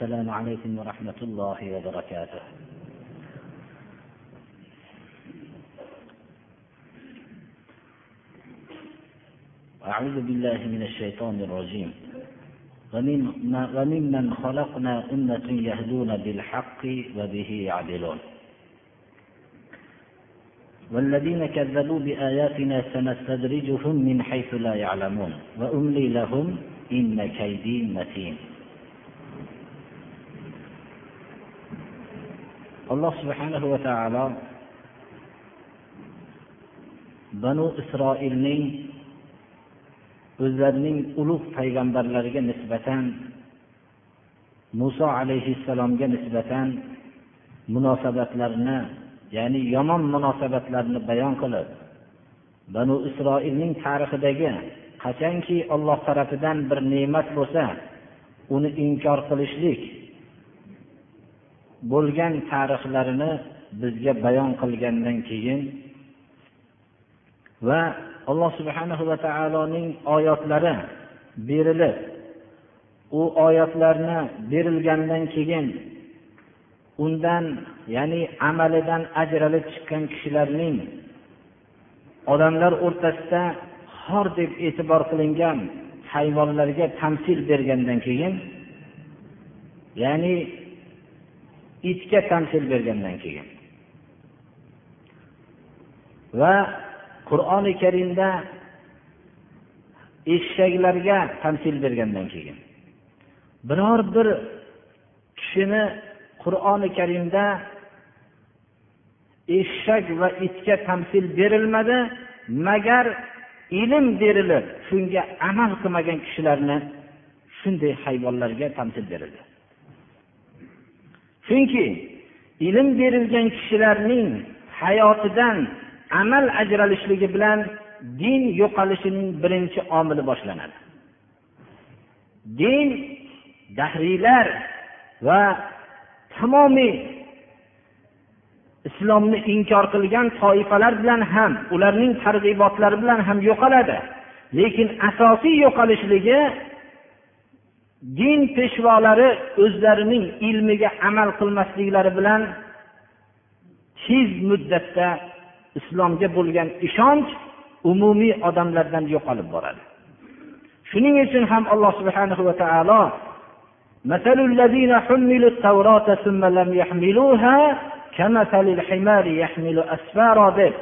السلام عليكم ورحمة الله وبركاته. أعوذ بالله من الشيطان الرجيم. وممن خلقنا أمة يهدون بالحق وبه يعدلون. والذين كذبوا بآياتنا سنستدرجهم من حيث لا يعلمون. وأملي لهم إن كيدي متين. Alloh subhanahu va taolo banu isroilning o'zlarining ulug' payg'ambarlariga nisbatan muso alayhissalomga nisbatan munosabatlarni ya'ni yomon munosabatlarni bayon qilib banu isroilning tarixidagi qachonki olloh tarafidan bir ne'mat bo'lsa uni inkor qilishlik bo'lgan tarixlarini bizga bayon qilgandan keyin va alloh subhanahu va taoloning oyatlari berilib u oyatlarni berilgandan keyin undan ya'ni amalidan ajralib chiqqan kishilarning odamlar o'rtasida xor deb e'tibor qilingan hayvonlarga tamsil bergandan keyin ya'ni itga tamsil bergandan keyin. Va qur'oni karimda eshaklarga tamsil bergandan keyin. Biror bir kishini qur'oni karimda eshak va itga tamsil berilmadi magar ilm berilib shunga amal qilmagan kishilarni shunday hayvonlarga tamsil berildi. Chunki ilm berilgan kishilarning hayotidan amal ajralishligi bilan din yo'qolishining birinchi omili boshlanadi. Din dahriylar va tamomiy islomni inkor qilgan toifalar bilan ham ularning targ'ibotlari bilan ham yo'qoladi. Lekin asosiy yo'qolishligi din peshvolari o'zlarining ilmiga amal qilmasliklari bilan tez muddatda islomga bo'lgan ishonch umumiy odamlardan yo'qolib boradi shuning uchun ham alloh subhanahu va taolo مثل الذين حملوا التوراة ثم لم يحملوها كمثل الحمار يحمل أسفارا deb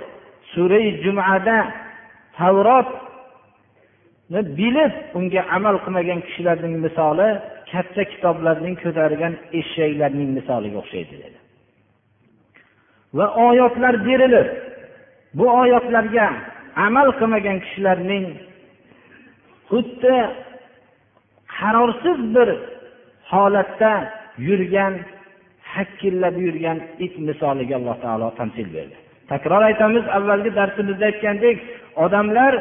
sura jumada tavrot bilib unga amal qilmagan kishilarning misoli katta kitoblarning ko'targan eshaklarning misoliga o'xshaydi dedi. Va oyatlar berilib bu oyatlarga amal qilmagan kishilarning xuddi qarorsiz bir holatda yurgan hakkillab yurgan it misoliga alloh taolo tamsil berdi. Takror aytamiz avvalgi darsimizda aytgandek odamlar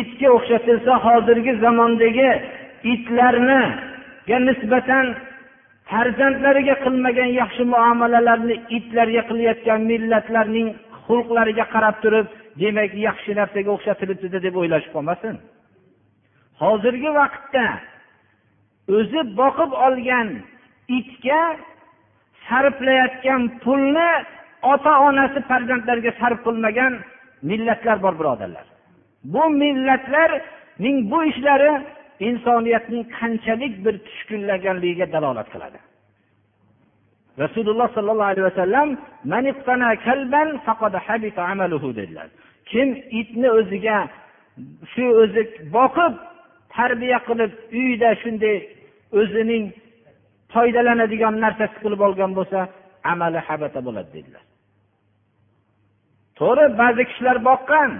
itga o'xshatilsa hozirgi zamondagi itlarniga nisbatan farzandlariga qilmagan yaxshi muomalalarni itlarga qilayotgan millatlarning xulqlariga qarab turib demak yaxshi narsaga o'xshatilibdida deb o'ylashib qolmasin hozirgi vaqtda o'zi boqib olgan itga sarflayotgan pulni ota onasi farzandlariga sarf qilmagan millatlar bor birodarlar. Bu millatlarning bu ishlari insoniyatning qanchalik bir tushkunlaganligiga dalolat qiladi. Rasululloh sollallohu alayhi vasallam dedilar. Kim itni o'ziga shu o'zi boqib tarbiya qilib uyda shunday o'zining foydalanadigan narsasi qilib olgan bo'lsa amali habata bo'ladi dedilar. To'g'ri ba'zi kishilar boqqan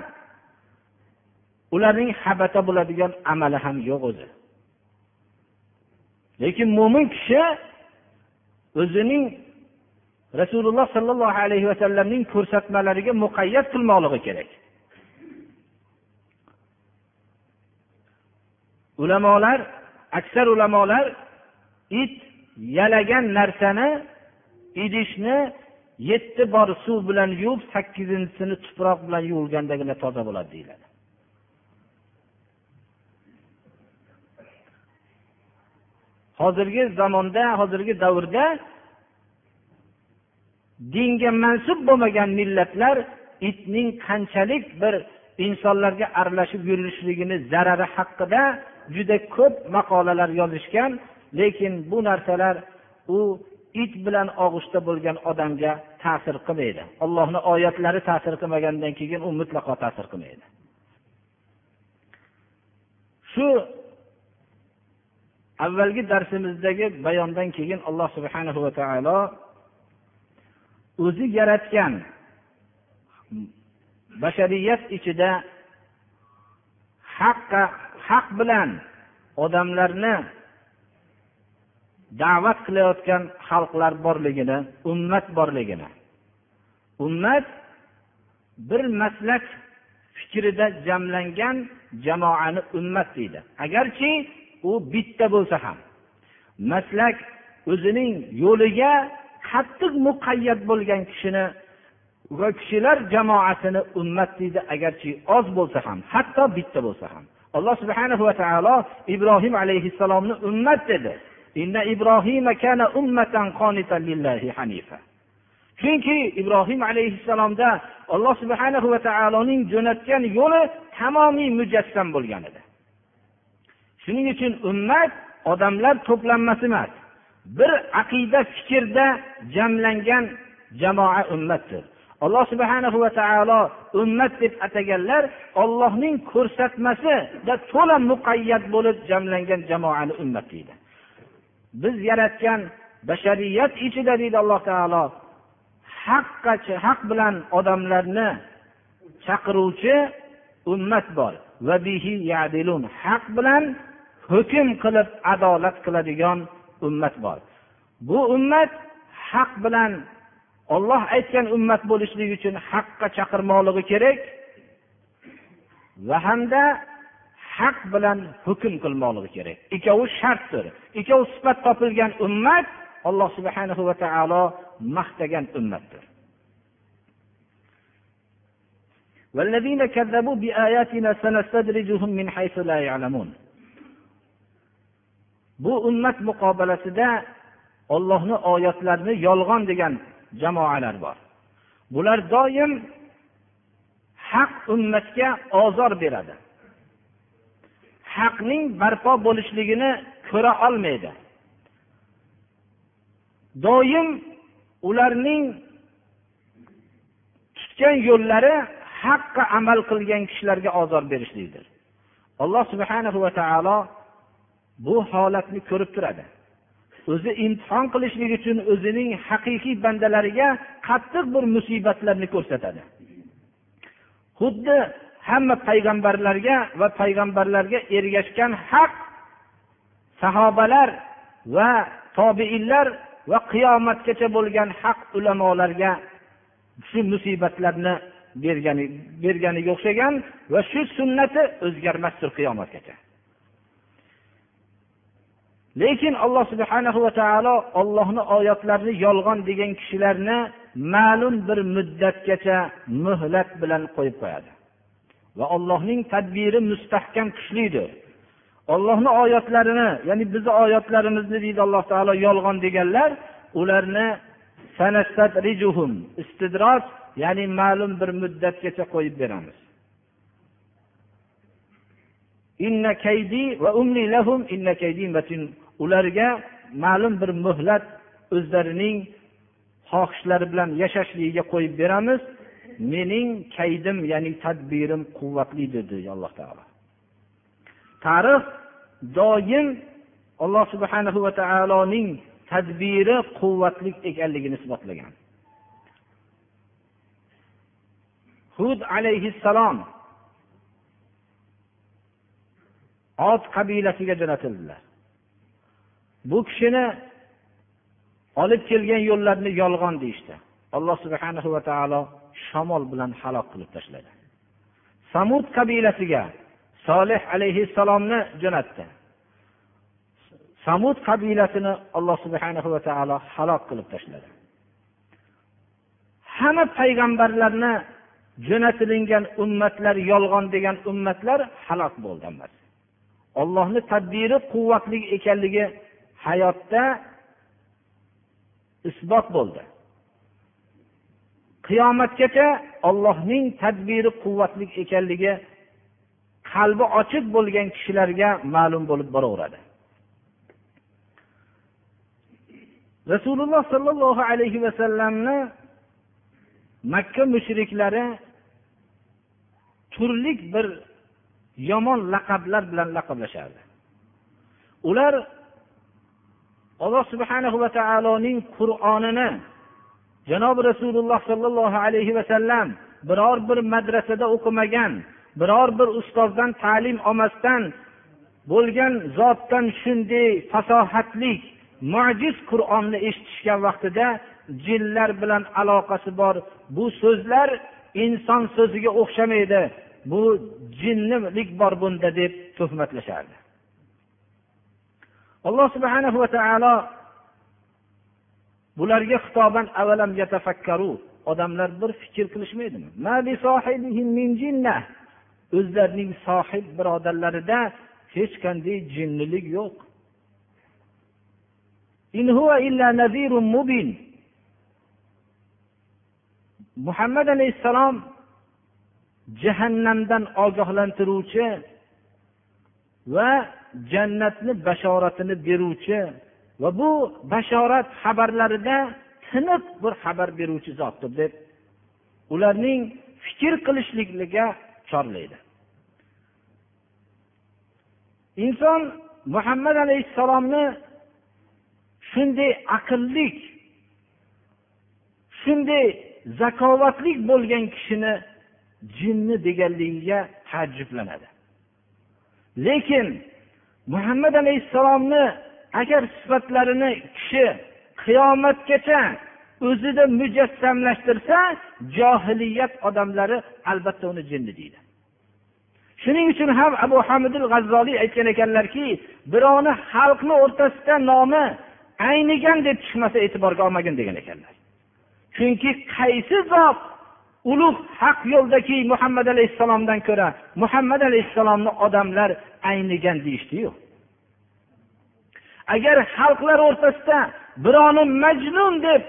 ularning habata bo'ladigan amali ham yo'q o'zi lekin mo'min kishi o'zining rasululloh sollallohu alayhi vasallamning ko'rsatmalariga muqayyat qilmoqligi kerak. Ulamolar aksar ulamolar it yalagan narsani idishni yetti bor suv bilan yuvib sakkizinchisini tuproq bilan yuvilgandagina toza bo'ladi deyiladi. Hozirgi zamonda hozirgi davrda dinga mansub bo'lmagan millatlar itning qanchalik bir insonlarga aralashib yurilishligini zarari haqida juda ko'p maqolalar yozishgan lekin bu narsalar u it bilan og'ushda bo'lgan odamga ta'sir qilmaydi. Allohni oyatlari ta'sir qilmagandan keyin u mutlaqo ta'sir qilmaydi. Shu avvalgi darsimizdagi bayondan keyin alloh subhanahu va taolo o'zi yaratgan bashariyat ichida haqqa haq bilan odamlarni da'vat qilayotgan xalqlar borligini ummat borligini. Ummat bir maslak fikrida jamlangan jamoani ummat deydi. Agarchi u bitta bo'lsa ham. Maslak o'zining yo'liga qattiq muqayyat bo'lgan kishini va kishilar jamoasini ummat deydi agarchi oz bo'lsa ham hatto bitta bo'lsa ham. Alloh subhana va taolo ibrohim alayhissalomni ummat dedi. Chunki ibrohim alayhissalomda alloh subhana va taoloning jo'natgan yo'li tamomiy mujassam bo'lgan edi. Shuning uchun ummat odamlar to'planmasi emas. Bir aqida fikrda jamlangan jamoa ummatdir. Alloh subhana va taolo ummat deb ataganlar ollohning ko'rsatmasida to'la muqayyat bo'lib jamlangan jamoani ummat deydi. Biz yaratgan bashariyat ichida deydi alloh taolo haqqacha haq bilan odamlarni chaqiruvchi ummat bor. Haq bilan hukm qilib adolat qiladigan ummat bor bu ummat haq bilan olloh aytgan ummat bo'lishligi uchun haqqa chaqirmoqligi kerak va hamda haq bilan hukm qilmoqligi kerak ikkovi shartdir ikkovi sifat topilgan ummat alloh subhanahu va taolo maqtagan ummatdir والذين كذبوا بآياتنا سنستدرجهم من حيث لا يعلمون bu ummat muqobalasida ollohni oyatlarini yolg'on degan jamoalar bor. Bular doim haq ummatga ozor beradi. Haqning barpo bo'lishligini ko'ra olmaydi. Doim ularning tutgan yo'llari haqqa amal qilgan kishilarga ozor berishlikdir. Alloh subhanahu va taolo bu holatni ko'rib turadi. O'zi imtihon qilishlik uchun o'zining haqiqiy bandalariga qattiq bir musibatlarni ko'rsatadi. Xuddi hamma payg'ambarlarga va payg'ambarlarga ergashgan haq sahobalar va tobeinlar va qiyomatgacha bo'lgan haq ulamolarga shu musibatlarni berganiga o'xshagan va shu sunnati o'zgarmasdir qiyomatgacha. Lekin alloh subhanahu va taolo ollohni oyatlarini yolg'on degan kishilarni ma'lum bir muddatgacha muhlat bilan qo'yib qo'yadi. Va ollohning tadbiri mustahkam kuchlidir. Ollohni oyatlarini ya'ni bizni oyatlarimizni deydi alloh taolo yolg'on deganlar ularni istidroj ya'ni ma'lum bir muddatgacha qo'yib beramiz. Inna kaydi va umli lahum inna kaydi ularga ma'lum bir muhlat o'zlarining xohishlari bilan yashashligiga qo'yib beramiz. Mening kaydim ya'ni tadbirim quvvatlidir dedi alloh taolo. Tarix doim alloh subhanahu va taoloning tadbiri quvvatli ekanligini isbotlagan. Hud alayhissalom ot qabilasiga jo'natildilar. Bu kishini olib kelgan yo'llarini yolg'on deyishdi. Alloh subhana va taolo shamol bilan halok qilib tashladi. Samud qabilasiga solih alayhissalomni jo'natdi. Samud qabilasini alloh subhana va taolo halok qilib tashladi. Hamma payg'ambarlarni jo'natilingan ummatlar yolg'on degan ummatlar halok bo'ldi ollohni tadbiri quvvatli ekanligi hayotda isbot bo'ldi. Qiyomatgacha ollohning tadbiri quvvatli ekanligi qalbi ochiq bo'lgan kishilarga ma'lum bo'lib boraveradi. Rasululloh sollallohu alayhi vasallamni makka mushriklari turli bir yomon laqablar bilan laqablashardi. Ular alloh subhanahu va taoloning qur'onini janobi rasululloh sollallohu alayhi vasallam biror bir madrasada o'qimagan biror bir ustozdan ta'lim olmasdan bo'lgan zotdan shunday fasohatlik mojiz qur'onni eshitishgan vaqtida jinlar bilan aloqasi bor. Bu so'zlar inson so'ziga o'xshamaydi. Bu jinnilik bor bunda deb tuhmatlashardi alloh subhana va taolo bularga xitoban avalam yatafakkaru odamlar bir fikr qilishmaydimi? O'zlarining sohib birodarlarida hech qanday jinnilik yo'q. In huwa illa nazirun mubin. Muhammad alayhissalom jahannamdan ogohlantiruvchi va jannatni bashoratini beruvchi va bu bashorat xabarlarida tiniq bir xabar beruvchi zotdir deb ularning fikr qilishligiga chorlaydi. Inson muhammad alayhissalomni shunday aqllik shunday zakovatli bo'lgan kishini jinni deganligiga taajjublanadi. Lekin muhammad alayhissalomni agar sifatlarini kishi qiyomatgacha o'zida mujassamlashtirsa johiliyat odamlari albatta uni jinni deydi. Shuning uchun ham abu hamidul g'azzoliy aytgan ekanlarki birovni xalqni o'rtasida nomi aynigan deb chiqmasa e'tiborga olmagin degan ekanlar. Chunki qaysi zot ulug' haq yo'ldagi muhammad alayhissalomdan ko'ra muhammad alayhissalomni odamlar aynigan deyishdiyu. Agar xalqlar o'rtasida birovni majnun deb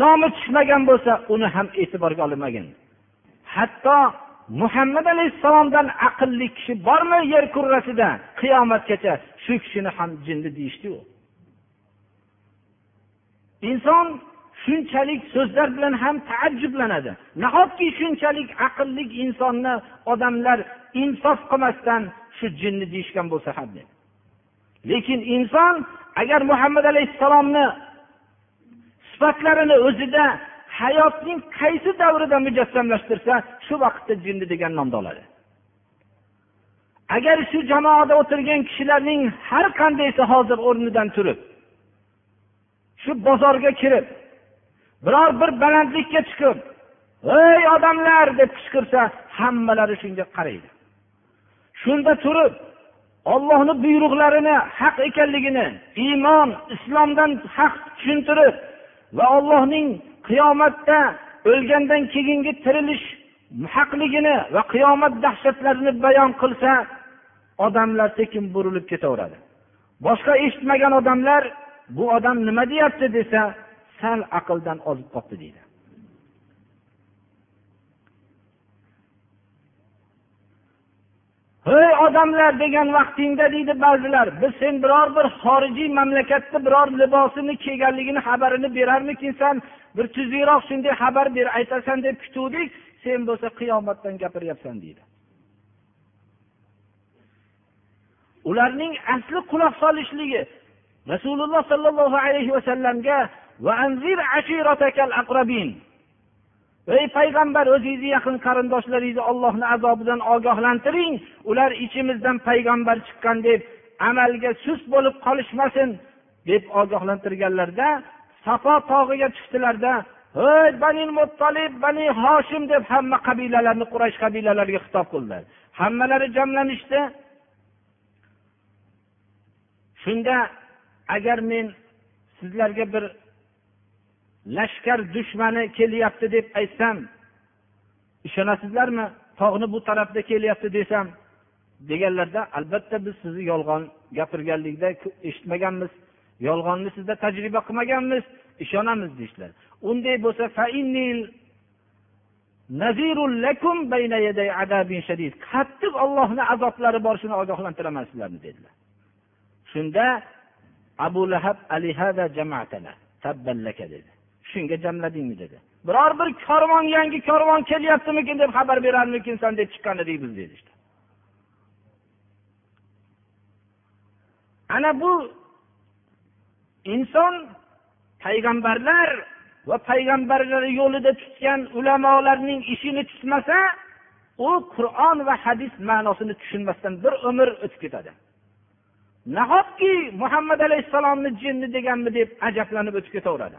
nomi chiqmagan bo'lsa uni ham e'tiborga olinmagan hatto muhammad alayhissalomdan aqlli kishi bormi yer kurrasida qiyomatgacha shu kishini ham jinni deyishdiyu. Inson shunchalik so'zlar bilan ham taajjublanadi. Nahotki shunchalik aqlli insonni odamlar insof qilmasdan shu jinni deyishgan bo'lsa ham deb lekin inson agar muhammad alayhissalomni sifatlarini o'zida hayotning qaysi davrida mujassamlashtirsa shu vaqtda jinni degan nomni oladi. Agar shu jamoada o'tirgan kishilarning har qandaysi hozir o'rnidan turib shu bozorga kirib biror bir balandlikka chiqib ey odamlar! deb qichqirsa hammalari shunga qaraydi. Shunda turib ollohni buyruqlarini haq ekanligini iymon islomdan haq tushuntirib va ollohning qiyomatda o'lgandan keyingi tirilish haqligini va qiyomat dahshatlarini bayon qilsa odamlar sekin burilib ketaveradi. Boshqa eshitmagan odamlar bu odam nima deyapti? desa sal aqldan ozib qolibdi deydi. Ey odamlar degan vaqtingda deydi ba'zilar biz sen biror bir xorijiy mamlakatni biror libosini kiyganligini xabarini berarmikinsan bir tuzukroq shunday xabar ber aytasan deb kutuvdik sen bo'lsa qiyomatdan gapiryapsan deydi. Ularning asli quloq solishligi rasululloh sollallohu alayhi vasallamga ey payg'ambar o'zingizni yaqin qarindoshlaringizni ollohni azobidan ogohlantiring. Ular ichimizdan payg'ambar chiqqan deb amalga sust bo'lib qolishmasin deb ogohlantirganlarda safo tog'iga chiqdilarda ey bani muttolib bani hoshim deb hamma qabilalarni quraysh qabilalariga xitob qildilar hammalari jamlanishdi. Shunda agar men sizlarga bir lashkar dushmani kelyapti deb aytsam ishonasizlarmi? Tog'ni bu tarafda kelyapti desam deganlarda albatta biz sizni yolg'on gapirganlikda eshitmaganmiz. Yolg'onni sizda tajriba qilmaganmiz ishonamiz deyishdilar unday bo'lsa qattiq ollohni azoblari bor shuni ogohlantiraman sizlarni dedilar. Shunda abu lahab dedi. Shunga jamladingmi dedi. Biror bir korvon yangi korvon kelyaptimikin deb xabar berarmikinsan deb chiqqan edik biz dedi ana bu inson payg'ambarlar va payg'ambarlar yo'lida tutgan ulamolarning ishini tutmasa u qur'on va hadis ma'nosini tushunmasdan bir umr o'tib ketadi. Nahotki muhammad alayhissalomni jinni deganmi deb ajablanib o'tib ketaveradi?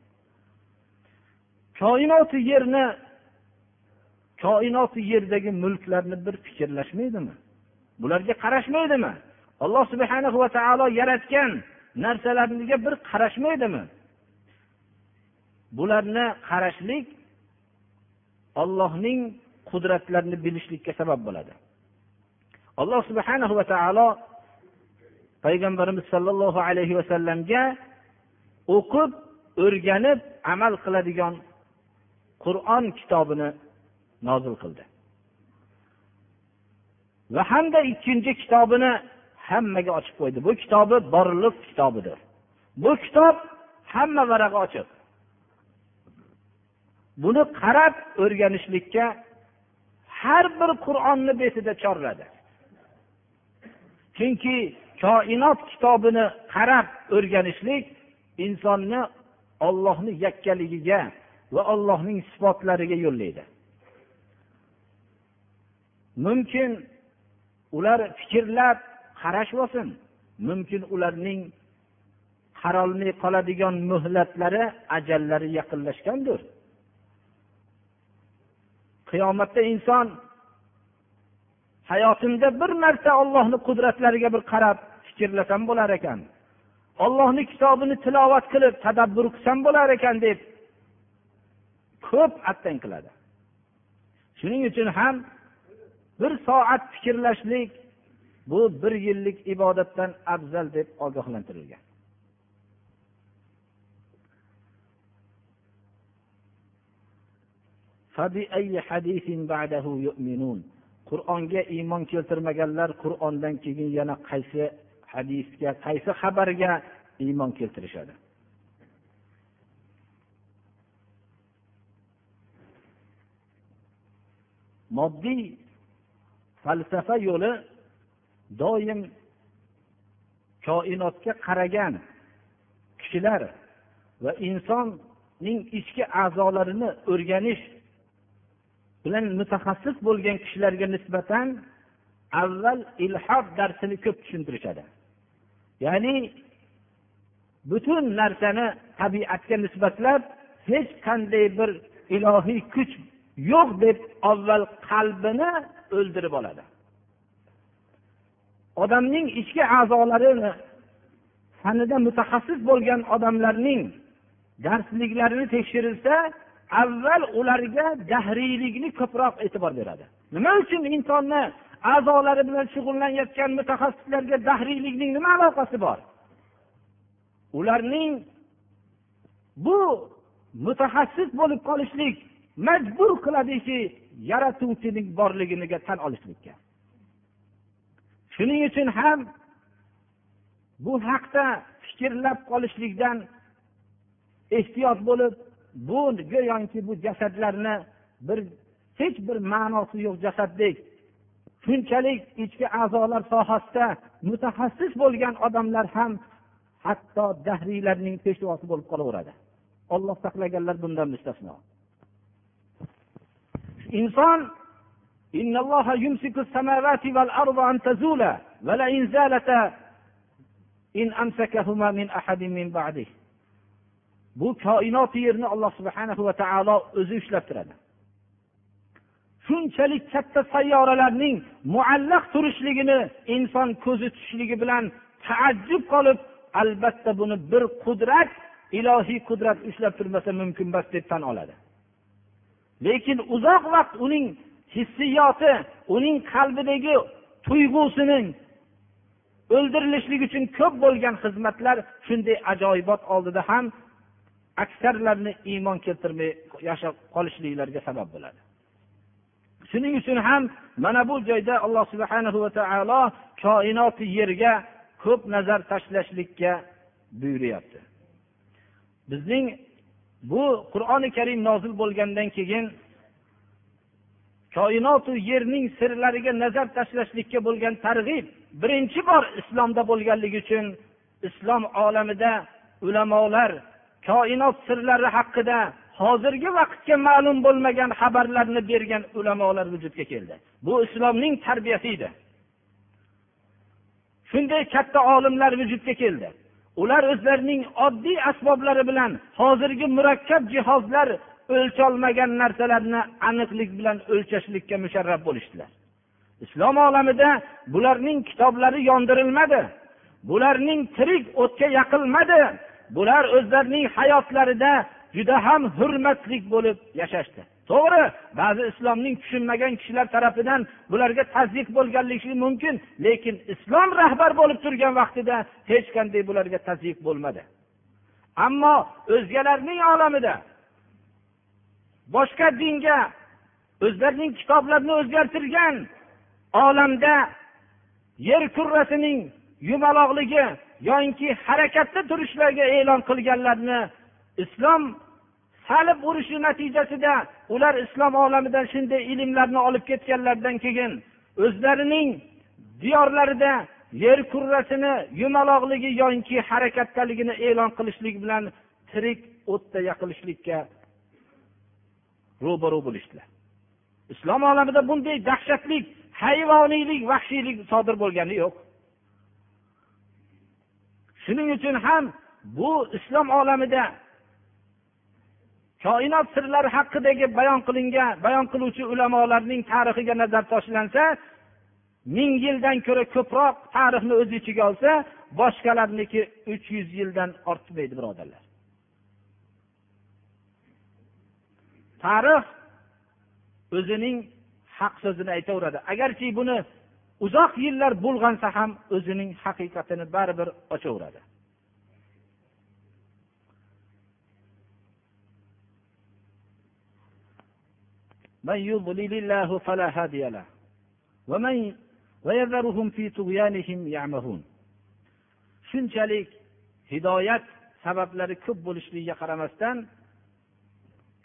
koinoti yerni koinoti yerdagi mulklarni bir fikrlashmaydimi? Bularga qarashmaydimi? Alloh subhana va taolo yaratgan narsalarga bir qarashmaydimi? Bularni qarashlik ollohning qudratlarini bilishlikka sabab bo'ladi. Alloh subhana va taolo payg'ambarimiz sollallohu alayhi vasallamga o'qib o'rganib amal qiladigan qur'on kitobini nozil qildi. Va hamda ikkinchi kitobini hammaga ochib qo'ydi. Bu kitobi borliq kitobidir. Bu kitob hamma varag'i ochiq. Buni qarab o'rganishlikka har bir qur'onni betida chorladi. Chunki koinot kitobini qarab o'rganishlik insonni ollohni yakkaligiga va ollohning sifatlariga yo'llaydi. Mumkin ular fikrlab qarashib olsin mumkin ularning qarolmay qoladigan muhlatlari ajallari yaqinlashgandir. Qiyomatda inson hayotimda bir marta ollohni qudratlariga bir qarab fikrlasam bo'lar ekan. Ollohni kitobini tilovat qilib tadabbur qilsam bo'lar ekan deb ko'p attang qiladi. Shuning uchun ham bir soat fikrlashlik bu bir yillik ibodatdan afzal deb ogohlantirilgan. Qur'onga iymon keltirmaganlar qur'ondan keyin yana qaysi hadisga qaysi xabarga iymon keltirishadi? Moddiy falsafa yo'li doim koinotga qaragan kishilar va insonning ichki a'zolarini o'rganish bilan mutaxassis bo'lgan kishilarga nisbatan avval ilhod darsini ko'p tushuntirishadi. Ya'ni butun narsani tabiatga nisbatlab hech qanday bir ilohiy kuch yo'q deb avval qalbini o'ldirib oladi. Odamning ichki a'zolarini fanida mutaxassis bo'lgan odamlarning darsliklarini tekshirilsa avval ularga dahriylikni ko'proq e'tibor beradi. Nima uchun insonni a'zolari bilan shug'ullanayotgan mutaxassislarga dahriylikning nima aloqasi bor? Ularning bu mutaxassis bo'lib qolishlik majbur qiladiki yaratuvchining borligiga tan olishlikka. Shuning uchun ham bu haqda fikrlab qolishlikdan ehtiyot bo'lib bu go'yoki bu jasadlarni bir hech bir ma'nosi yo'q jasaddek shunchalik ichki a'zolar sohasida mutaxassis bo'lgan odamlar ham hatto dahriylarning peshvosi bo'lib qolaveradi. Olloh saqlaganlar bundan mustasno. inson bu koinot yerni alloh subhana va taolo o'zi ushlab turadi. Shunchalik katta sayyoralarning muallaq turishligini inson ko'zi tushishligi bilan taajjub qolib albatta buni bir qudrat ilohiy qudrat ushlab turmasa mumkin emas deb tan oladi. Lekin uzoq vaqt uning hissiyoti uning qalbidagi tuyg'usining o'ldirilishlik uchun ko'p bo'lgan xizmatlar shunday ajoyibot oldida ham aksarlarni iymon keltirmay yashab qolishliklariga sabab bo'ladi. Shuning uchun ham mana bu joyda alloh subhana va taolo koinoti yerga ko'p nazar tashlashlikka buyuryapti. Bizning bu qur'oni karim nozil bo'lgandan keyin koinotu yerning sirlariga nazar tashlashlikka bo'lgan targ'ib birinchi bor islomda bo'lganligi uchun islom olamida ulamolar koinot sirlari haqida hozirgi vaqtga ma'lum bo'lmagan xabarlarni bergan ulamolar vujudga keldi. Bu islomning tarbiyasi edi shunday katta olimlar vujudga keldi. Ular o'zlarining oddiy asboblari bilan hozirgi murakkab jihozlar o'lcholmagan narsalarni aniqlik bilan o'lchashlikka musharraf bo'lishdilar. Islom olamida bularning kitoblari yondirilmadi bularning tirik o'tga yaqilmadi bular o'zlarining hayotlarida juda ham hurmatli bo'lib yashashdi. To'g'ri ba'zi islomning tushunmagan kishilar tarafidan bularga tazyiq bo'lganligi mumkin lekin islom rahbar bo'lib turgan vaqtida hech qanday bularga tazyiq bo'lmadi. Ammo o'zgalarning olamida boshqa dinga o'zlarining kitoblarini o'zgartirgan olamda yer kurrasining yumaloqligi yoinki harakatda turishlariga e'lon qilganlarni islom salib urishi natijasida ular islom olamidan shunday ilmlarni olib ketganlaridan keyin o'zlarining diyorlarida yer kurrasini yumaloqligi yoinki harakatdaligini e'lon qilishlik bilan tirik o'tda yaqilishlikka ro'baro bo'lishdilar. Islom olamida bunday dahshatli hayvoniylik vahshiylik sodir bo'lgani yo'q. Shuning uchun ham bu islom olamida koinot sirlari haqidagi bayon qilingan bayon qiluvchi ulamolarning tarixiga nazar tashlansa ming yildan ko'ra ko'proq tarixni o'z ichiga olsa boshqalarniki uch yuz yildan ortmaydi birodarlar. Tarix o'zining haq so'zini aytaveradi. Agarki buni uzoq yillar bulg'ansa ham o'zining haqiqatini baribir ochaveradi. من يضلل الله فلا هادي له ومن ويذرهم في طغيانهم يعمهون shunchalik hidoyat sabablari ko'p bo'lishligiga qaramasdan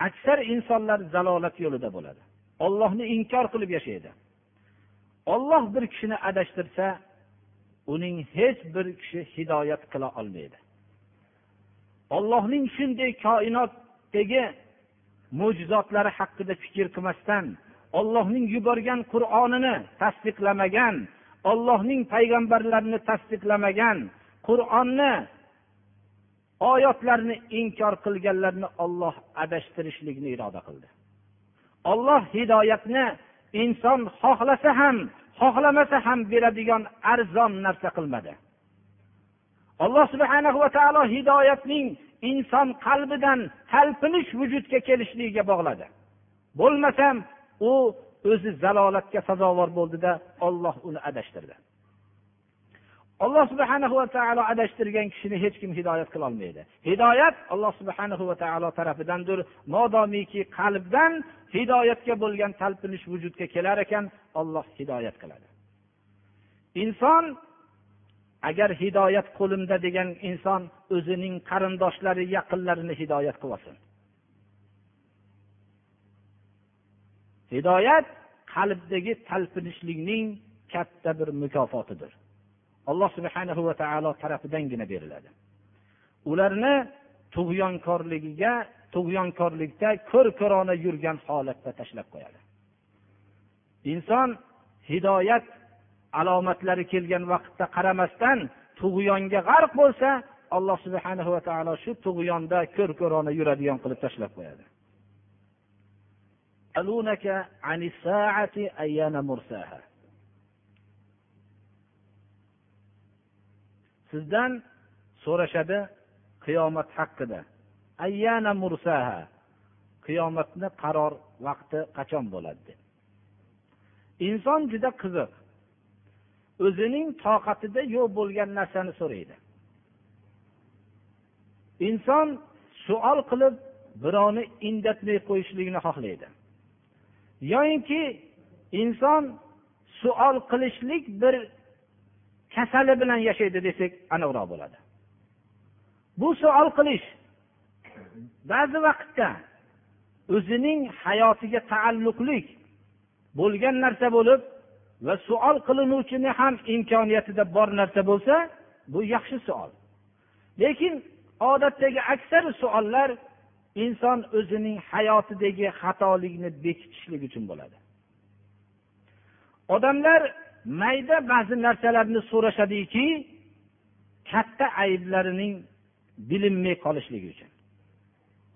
aksar insonlar zalolat yo'lida bo'ladi ollohni inkor qilib yashaydi olloh bir kishini adashtirsa uning hech bir kishi hidoyat qila olmaydi ollohning shunday koinotdagi mo'jizotlari haqida fikr qilmasdan ollohning yuborgan qur'onini tasdiqlamagan ollohning payg'ambarlarini tasdiqlamagan qur'onni oyatlarni inkor qilganlarni olloh adashtirishlikni iroda qildi. Olloh hidoyatni inson xohlasa ham xohlamasa ham beradigan arzon narsa qilmadi. Alloh subhana va taolo hidoyatning inson qalbidan talpinish vujudga kelishligiga bog'ladi. Bo'lmasam u o'zi zalolatga sazovor bo'ldida olloh uni adashtirdi. Alloh subhana va taolo adashtirgan kishini hech kim hidoyat qilolmaydi hidoyat alloh subhana va taolo tarafidandir. Modomiki qalbdan hidoyatga bo'lgan talpinish vujudga kelar ekan olloh hidoyat qiladi. Inson agar hidoyat qo'limda degan inson o'zining qarindoshlari yaqinlarini hidoyat qilib olsin hidoyat qalbdagi talpinishlikning katta bir mukofotidir. Alloh subhana va taolo tarafidangina beriladi. Ularni tug'yonkorligiga tug'yonkorlikda ko'r ko'rona yurgan holatda tashlab qo'yadi. Inson hidoyat alomatlari kelgan vaqtda qaramasdan tug'yonga g'arq bo'lsa alloh subhana va taolo shu tug'yonda ko'r ko'rona yuradigan qilib tashlab qo'yadi. Sizdan so'rashadi qiyomat haqida. Ayyana mursaha. Qiyomatni qaror vaqti qachon bo'ladi? Deb inson juda qiziq. O'zining toqatida yo'q bo'lgan narsani so'raydi. Inson suol qilib birovni indatmay qo'yishlikni xohlaydi. Yoyinki inson suol qilishlik bir kasali bilan yashaydi desak aniqroq bo'ladi. Bu suol qilish ba'zi vaqtda o'zining hayotiga taalluqli bo'lgan narsa bo'lib va savol qilinuvchini ham imkoniyatida bor narsa bo'lsa bu yaxshi savol lekin odatdagi aksar savollar inson o'zining hayotidagi xatolikni bekitishlik uchun bo'ladi. Odamlar mayda ba'zi narsalarni so'rashadiki katta ayblarining bilinmay qolishligi uchun.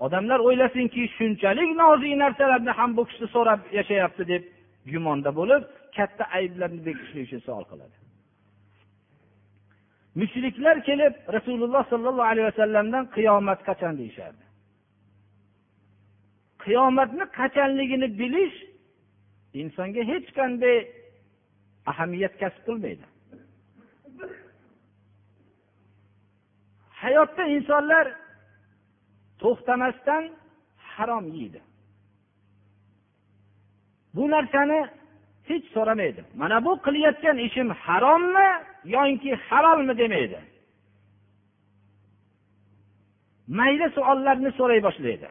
Odamlar o'ylasinki shunchalik nozik narsalarni ham bu kishi so'rab yashayapti deb gumonda bo'lib katta ayblarni bekitishlik uchun savol qiladi. Mushriklar kelib rasululloh sollallohu alayhi vasallamdan qiyomat qachon deyishardi? Qiyomatni qachonligini bilish insonga hech qanday ahamiyat kasb qilmaydi. Hayotda insonlar to'xtamasdan harom yeydi. Bu narsani hech so'ramaydi. Mana bu qilayotgan ishim harommi yoki halolmi demaydi. Mayli savollarni so'ray boshlaydi.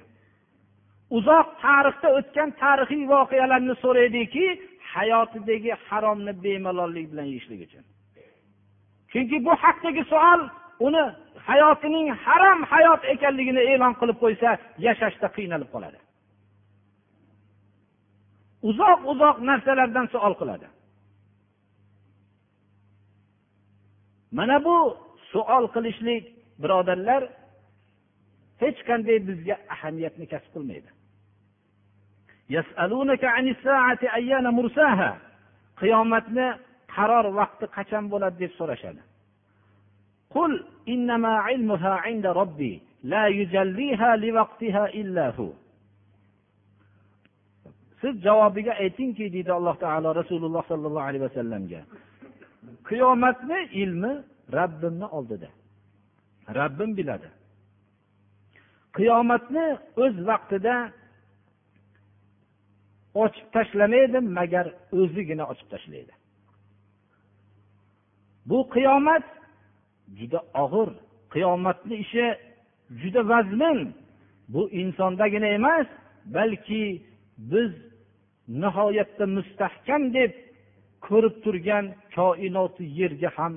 Uzoq tarixda o'tgan tarixiy voqealarni so'raydiki hayotidagi haromni bemalollik bilan yeyishlik uchun. Chunki bu haqdagi savol uni hayotining harom hayot ekanligini e'lon qilib qo'ysa yashashda qiynalib qoladi. uzoq uzoq narsalardan savol qiladi. Mana bu savol qilishlik birodarlar hech qanday bizga ahamiyatni kasb qilmaydi. Qiyomatni qaror vaqti qachon bo'ladi deb so'rashadi. Qul innama ilmuha inda robbi la yujalliha li vaqtiha siz javobiga aytingki deydi alloh taolo rasululloh sollallohu alayhi vasallamga qiyomatni ilmi rabbimni oldida. Rabbim biladi. Qiyomatni o'z vaqtida ochib tashlamaydi magar o'zigina ochib tashlaydi. Bu qiyomat juda og'ir. Qiyomatni ishi juda vazmin. Bu insondagina emas balki biz nihoyatda mustahkam deb ko'rib turgan koinoti yerga ham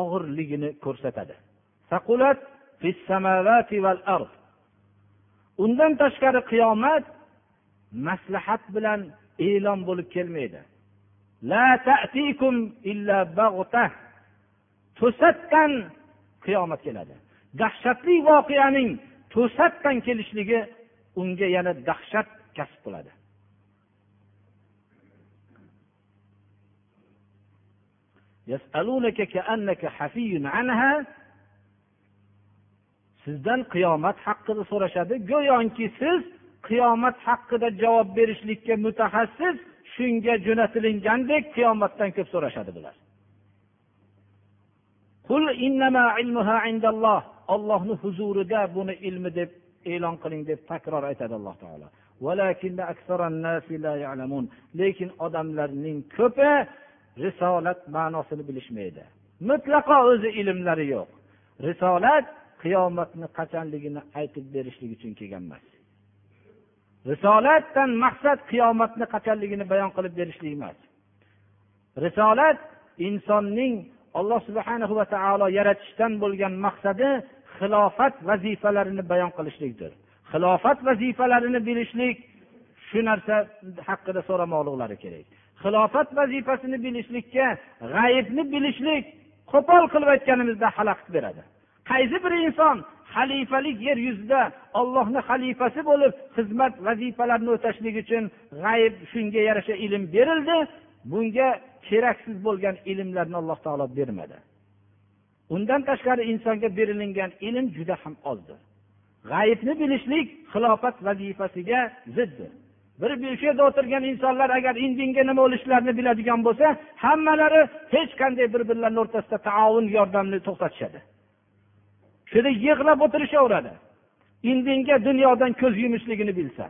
og'irligini ko'rsatadi. Undan tashqari qiyomat maslahat bilan e'lon bo'lib kelmaydi. To'satdan qiyomat keladi. Dahshatli voqeaning to'satdan kelishligi unga yana dahshat kasb qiladi. Sizdan qiyomat haqida so'rashadi. Go'yoki siz qiyomat haqida javob berishlikka mutaxassis shunga jo'natilingandek qiyomatdan ko'p so'rashadi bular. Ollohni huzurida buni ilmi deb e'lon qiling deb takror aytadi alloh taolo. Lekin odamlarning ko'pi risolat ma'nosini bilishmaydi. Mutlaqo o'zi ilmlari yo'q. Risolat qiyomatni qachonligini aytib berishlik uchun kelgan emas. Risolatdan maqsad qiyomatni qachonligini bayon qilib berishlik emas. Risolat insonning alloh subhana va taolo yaratishdan bo'lgan maqsadi xilofat vazifalarini bayon qilishlikdir. Xilofat vazifalarini bilishlik shu narsa haqida so'ramoqliklari kerak. Xilofat vazifasini bilishlikka g'ayibni bilishlik qo'pol qilib aytganimizda xalaqit beradi. Qaysi bir inson xalifalik yer yuzida ollohni xalifasi bo'lib xizmat vazifalarini o'tashlik uchun g'ayb shunga yarasha ilm berildi bunga keraksiz bo'lgan ilmlarni alloh taolo bermadi. Undan tashqari insonga berilingan ilm juda ham ozdir. G'ayibni bilishlik xilofat vazifasiga ziddir. Bir shu yerda o'tirgan insonlar agar indinga nima bo'lishlarini biladigan bo'lsa hammalari hech qanday bir birlarini o'rtasida taovun yordamni to'xtatishadi. Shu yig'lab o'tirishaveradi. Indinga dunyodan ko'z yumishligini bilsa.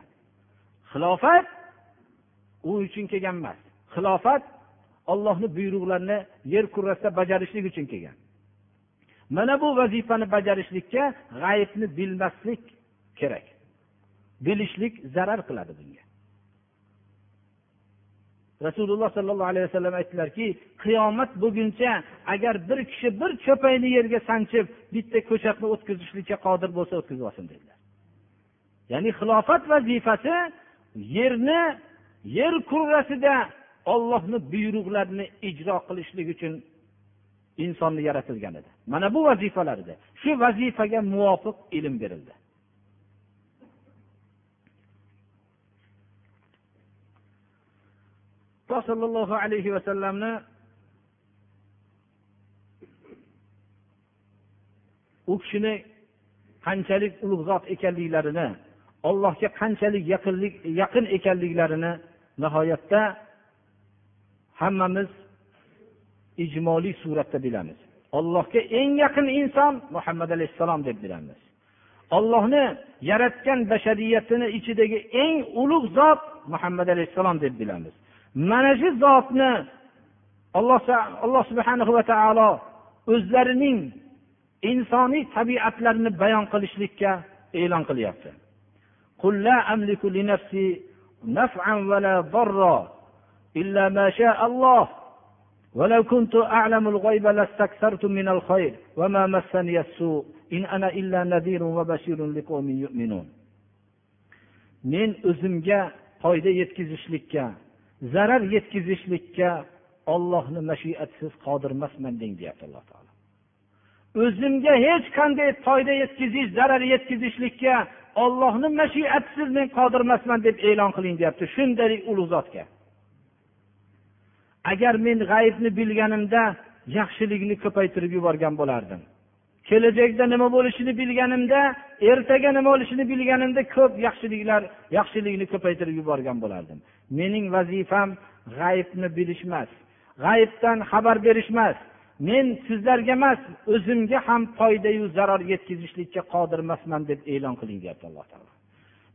Xilofat u uchun kelgan emas. Xilofat ollohni buyruqlarini yer kurrasida bajarishlik uchun kelgan. Mana bu vazifani bajarishlikka g'ayibni bilmaslik kerak. Bilishlik zarar qiladi bunga. Rasululloh sollallohu alayhi vasallam aytdilarki qiyomat bo'lguncha agar bir kishi bir cho'payni yerga sanchib bitta ko'chatni o'tkazishlikka qodir bo'lsa o'tkazib olsin dedilar. Ya'ni xilofat vazifasi yerni yer kurrasida ollohni buyruqlarini ijro qilishlik uchun insonni yaratilgan edi. Mana bu vazifalar edi. Shu vazifaga muvofiq ilm berildi. Sollallohu alayhi vasallamni u kishini qanchalik ulug' zot ekanliklarini allohga qanchalik yaqinlik yaqin ekanliklarini nihoyatda hammamiz ijmoliy suratda bilamiz. Allohga eng yaqin inson muhammad alayhissalom deb bilamiz. Ollohni yaratgan bashariyatini ichidagi eng ulug' zot muhammad alayhissalom deb bilamiz. mana shu zotni alloh alloh subhana va taolo o'zlarining insoniy tabiatlarini bayon qilishlikka e'lon qilyapti قل لا أملك لنفسي نفعا ولا ضرا إلا ما شاء الله ولو كنت أعلم الغيب لاستكثرت من الخير وما مسني السوء إن أنا إلا نذير وبشير لقوم يؤمنون men o'zimga foyda yetkazishlikka zarar yetkazishlikka ollohni mashiatsiz qodir emasman deng deyapti alloh taolo. O'zimga hech qanday foyda yetkazish zarar yetkazishlikka ollohni mashiatisiz men qodir emasman deb e'lon qiling deyapti shunday ulug' zotga. Agar men g'ayibni bilganimda yaxshilikni ko'paytirib yuborgan bo'lardim. Kelajakda nima bo'lishini bilganimda ertaga nima bo'lishini bilganimda ko'p yaxshiliklar yaxshilikni ko'paytirib yuborgan bo'lardim. Mening vazifam g'ayibni bilish emas. G'ayibdan xabar berish emas. Men sizlarga emas o'zimga ham foydayu zarar yetkazishlikka qodir emasman deb e'lon qiling deyapti alloh taolo.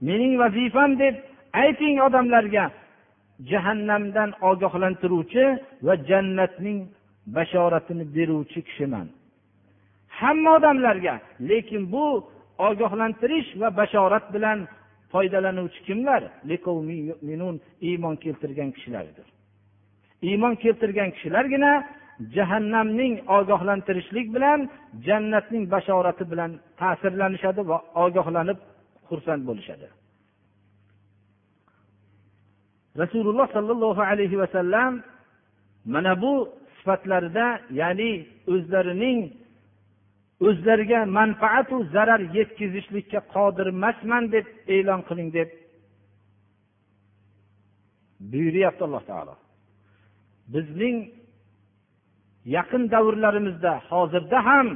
Mening vazifam deb ayting odamlarga jahannamdan ogohlantiruvchi va jannatning bashoratini beruvchi kishiman. Hamma odamlarga lekin bu ogohlantirish va bashorat bilan foydalanuvchi kimlar? Iymon keltirgan kishilardir iymon keltirgan kishilargina jahannamning ogohlantirishlik bilan jannatning bashorati bilan ta'sirlanishadi va ogohlanib xursand bo'lishadi. Rasululloh sollallohu alayhi vasallam mana bu sifatlarida ya'ni o'zlarining o'zlariga manfaatu zarar yetkazishlikka qodir emasman deb e'lon qiling deb buyuryapti alloh taolo. Bizning yaqin davrlarimizda hozirda ham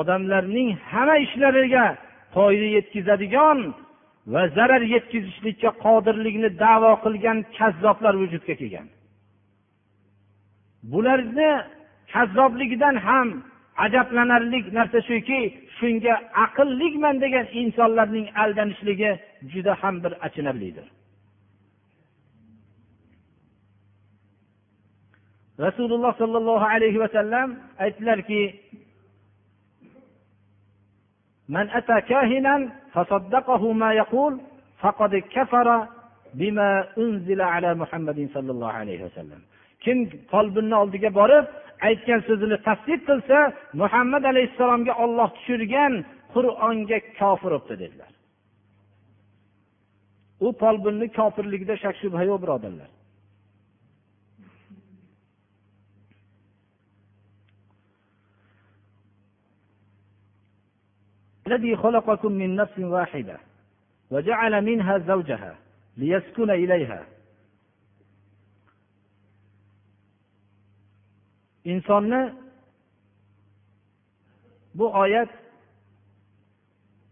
odamlarning hamma ishlariga foyda yetkazadigan va zarar yetkazishlikka qodirlikni davo qilgan kazzoblar vujudga kelgan. Bularni kazzobligidan ham ajablanarli narsa shuki shunga aqllikman degan insonlarning aldanishligi juda ham bir achinarlidir rasululloh sollallohu alayhi vasallam aytdilarki من أتى كاهنا فصدقه ما يقول فقد كفر بما أنزل على محمد صلى الله عليه وسلم kim folbinni oldiga borib aytgan so'zini tasdiq qilsa muhammad alayhissalomga olloh tushirgan qur'onga kofir bo'libdi dedilar u folbinni kofirligida shak shubha yo'q birodarlar الذي خلقكم من نفس واحدة وجعل منها زوجها ليسكن إليها insonni bu oyat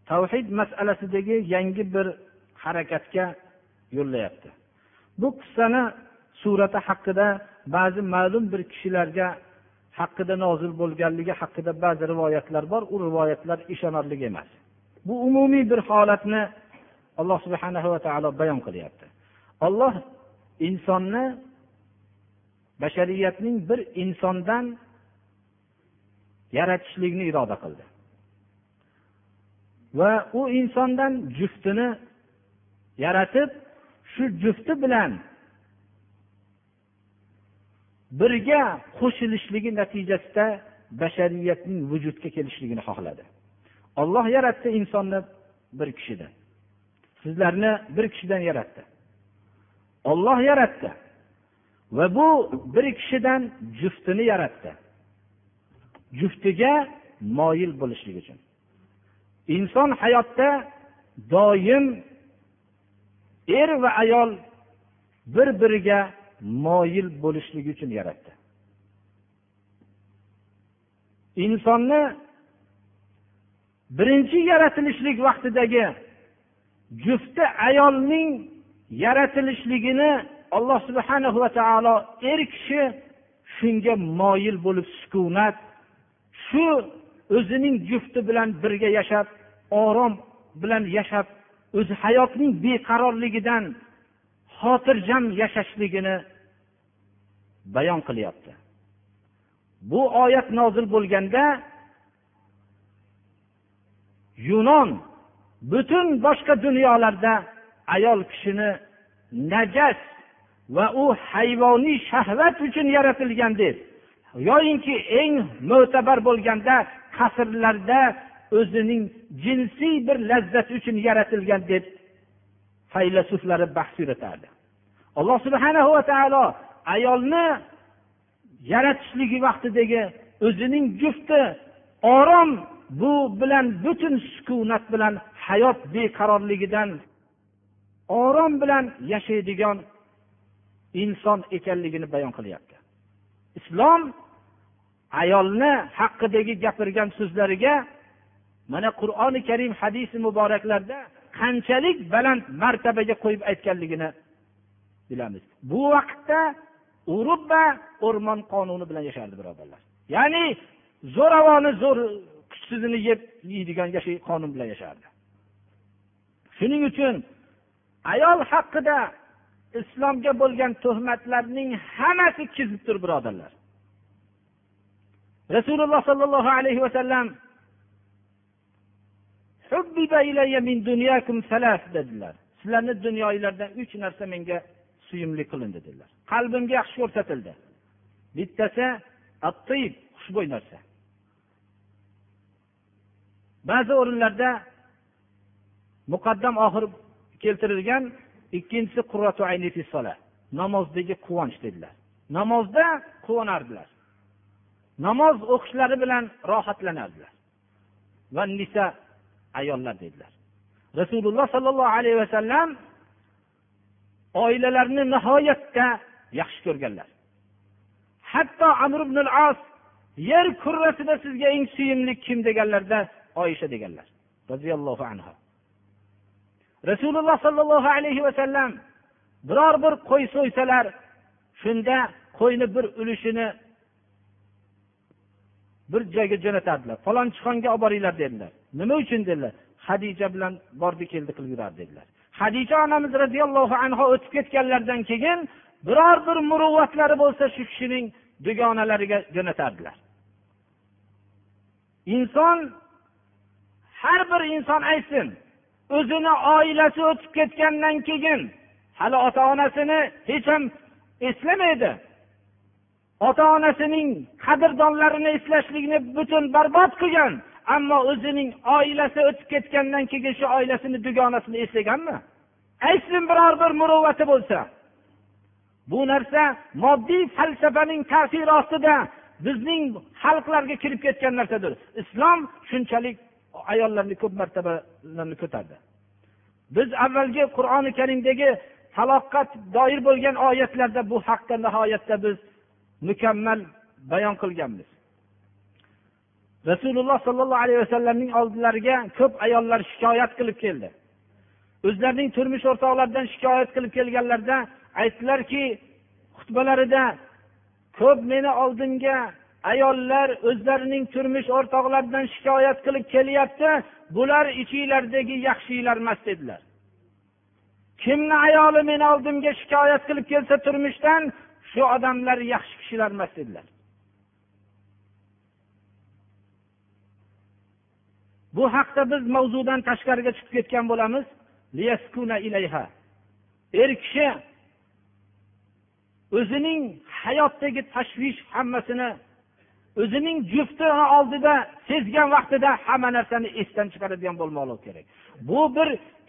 tavhid masalasidagi yangi bir harakatga yo'llayapti. Bu qissani surati haqida ba'zi ma'lum bir kishilarga haqida nozil bo'lganligi haqida ba'zi rivoyatlar bor. U rivoyatlar ishonarli emas. Bu umumiy bir holatni alloh subhana va taolo bayon qilyapti. Olloh insonni bashariyatning bir insondan yaratishlikni iroda qildi. Va u insondan juftini yaratib shu jufti bilan birga qo'shilishligi natijasida bashariyatning vujudga kelishligini xohladi. Olloh yaratdi insonni bir kishidan. Sizlarni bir kishidan yaratdi. Olloh yaratdi. Va bu bir kishidan juftini yaratdi. Juftiga moyil bo'lishlik uchun. Inson hayotda doim er va ayol bir biriga moyil bo'lishligi uchun yaratdi. Insonni birinchi yaratilishlik vaqtidagi jufti ayolning yaratilishligini alloh subhana va taolo er kishi shunga moyil bo'lib sukunat shu o'zining jufti bilan birga yashab orom bilan yashab o'zi hayotning beqarorligidan xotirjam yashashligini bayon qilyapti. Bu oyat nozil bo'lganda yunon butun boshqa dunyolarda ayol kishini najas va u hayvoniy shahvat uchun yaratilgan deb. Yoyinki eng mo'tabar bo'lganda qasrlarda o'zining jinsiy bir lazzati uchun yaratilgan deb faylasuflari bahs yuritardi. Alloh subhana va taolo ayolni yaratishligi vaqtidagi o'zining jufti orom bu bilan butun sukunat bilan hayot beqarorligidan orom bilan yashaydigan inson ekanligini bayon qilyapti. Islom ayolni haqidagi gapirgan so'zlariga mana qur'oni karim hadisi muboraklarda qanchalik baland martabaga qo'yib aytganligini bilamiz. Bu vaqtda urug' va o'rmon qonuni bilan yashardi birodarlar. Ya'ni zo'ravoni zo'r kuchsizini yeb yeydigan qonun bilan yashardi. Shuning uchun ayol haqida islomga bo'lgan tuhmatlarning hammasi kizibdir birodarlar. Rasululloh sollallohu alayhi vasallam dedilar. Sizlarni dunyoinglardan uch narsa menga suyumli qilindi dedilar. Qalbimga yaxshi ko'rsatildi. Bittasi attib xushbo'y narsa. Ba'zi o'rinlarda muqaddam oxir keltirilgan ikkinchisi qurratu namozdagi quvonch dedilar. Namozda quvonardilar. Namoz o'qishlari bilan rohatlanardilar. Va nisa ayollar dedilar. Rasululloh sollallohu alayhi vasallam oilalarni nihoyatda yaxshi ko'rganlar. Hatto amr ibn as yer kurrasida sizga eng suyimli kim? deganlarda oyisha deganlar. Roziyallohu anhu rasululloh sollallohu alayhi vasallam biror bir qo'y so'ysalar shunda qo'yni bir ulushini bir joyga jo'natardilar. Falonchixonga olib boringlar dedilar. Nima uchun dedilar? Hadija bilan bordi keldi qilib yurardi dedilar. Hadija onamiz roziyallohu anhu o'tib ketganlaridan keyin biror bir muruvvatlari bo'lsa shu kishining dugonalariga jo'natardilar. Inson har bir inson aytsin o'zini oilasi o'tib ketgandan keyin hali ota onasini hech ham eslamaydi. Ota onasining qadrdonlarini eslashlikni butun barbod qilgan ammo o'zining oilasi o'tib ketgandan keyin shu oilasini dugonasini eslaganmi? Aytsin biror bir muruvvati bo'lsa. Bu narsa moddiy falsafaning ta'siri ostida bizning xalqlarga kirib ketgan narsadir. Islom shunchalik ayollarni ko'p martaba martabalarni ko'tardi. Biz avvalgi qur'oni karimdagi taloqqa doir bo'lgan oyatlarda bu haqda nihoyatda biz mukammal bayon qilganmiz. Rasululloh sollallohu alayhi vasallamning oldilariga ko'p ayollar shikoyat qilib keldi. O'zlarining turmush o'rtoqlaridan shikoyat qilib kelganlarida aytdilarki xutbalarida ko'p meni oldimga ayollar o'zlarining turmush o'rtoqlaridan shikoyat qilib kelyapti bular ichinglardagi yaxshilar emas dedilar. Kimni ayoli meni oldimga shikoyat qilib kelsa turmushdan shu odamlar yaxshi kishilar emas dedilar. Bu haqda biz mavzudan tashqariga chiqib ketgan bo'lamiz. Er kishi o'zining hayotdagi tashvish hammasini o'zining juftini oldida sezgan vaqtida hamma narsani esdan chiqaradigan bo'lmoqligi kerak. Bu bir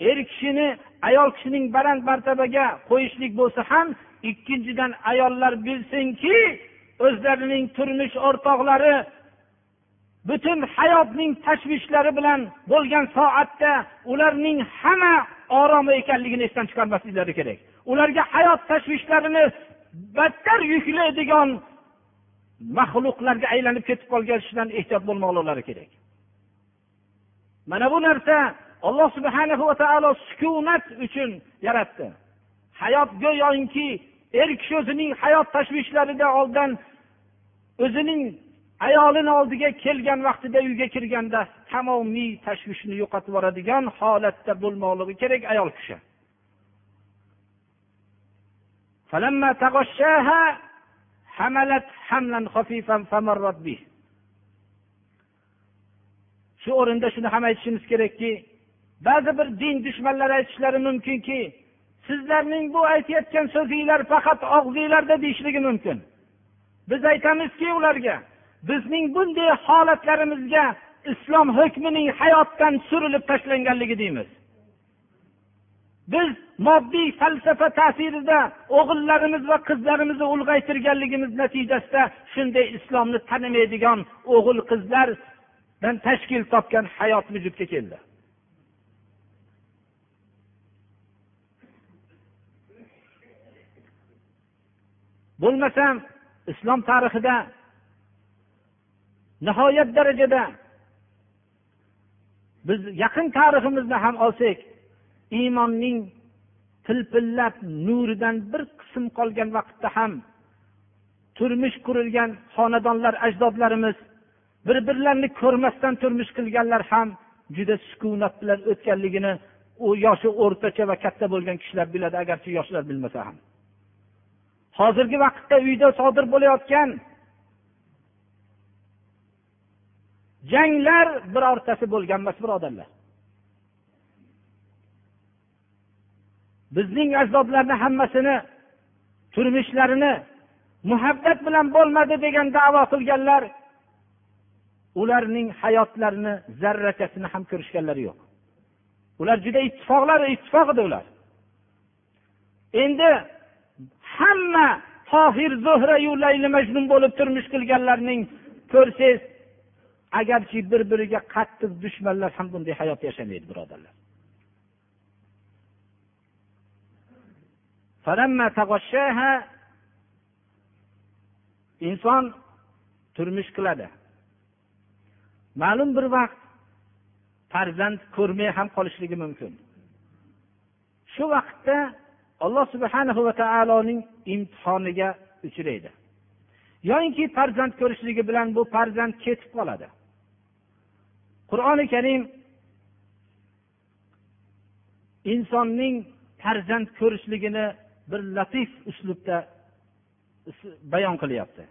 er kishini ayol kishining baland martabaga qo'yishlik bo'lsa ham ikkinchidan ayollar bilsinki o'zlarining turmush o'rtoqlari butun hayotning tashvishlari bilan bo'lgan soatda ularning hamma oromi ekanligini esdan chiqarmasliklari kerak. Ularga hayot tashvishlarini battar yuklaydigan maxluqlarga aylanib ketib qolganishidan ehtiyot bo'lmoqlari kerak. Mana bu narsa alloh subhana va taolo sukunat uchun yaratdi. Hayot go'yoki er kishi o'zining hayot tashvishlarida oldin o'zining ayolini oldiga kelgan vaqtida uyga kirganda tamomiy tashvishni yo'qotib yuboradigan holatda bo'lmoqligi kerak ayol kishi. Shu o'rinda shuni ham aytishimiz kerakki ba'zi bir din dushmanlari aytishlari mumkinki sizlarning bu aytayotgan so'zinglar faqat og'zinglarda deyishligi mumkin. Biz aytamizki ularga bizning bunday holatlarimizga islom hukmining hayotdan surilib tashlanganligi deymiz. Biz moddiy falsafa ta'sirida o'g'illarimiz va qizlarimizni ulg'aytirganligimiz natijasida shunday islomni tanimaydigan o'g'il qizlardan tashkil topgan hayot vujudga keldi. Bo'lmasam islom tarixida nihoyat darajada biz yaqin tariximizni ham olsak iymonning pilpillab nuridan bir qism qolgan vaqtda ham turmush qurilgan xonadonlar ajdodlarimiz bir birlarini ko'rmasdan turmush qilganlar ham juda sukunat bilan o'tganligini u yoshi o'rtacha va katta bo'lgan kishilar biladi agarchi yoshlar bilmasa ham. Hozirgi vaqtda uyda sodir bo'layotgan janglar birortasi bo'lgan emas birodarlar. Bizning ajdodlarni hammasini turmushlarini muhabbat bilan bo'lmadi degan davo qilganlar ularning hayotlarini zarrachasini ham ko'rishganlari yo'q. Ular juda ittifoqlar ittifoq edi ular. Endi hamma tohir zuhrayu layli majnun bo'lib turmush qilganlarning ko'rsangiz agarchi bir biriga qattiq dushmanlar ham bunday hayot yashamaydi birodarlar. Inson turmush qiladi. Ma'lum bir vaqt farzand ko'rmay ham qolishligi mumkin. Shu vaqtda alloh subhanahu va taoloning imtihoniga uchraydi. Yoyinki farzand ko'rishligi bilan bu farzand ketib qoladi. Qur'oni karim insonning farzand ko'rishligini bir latif uslubda bayon qilyapti.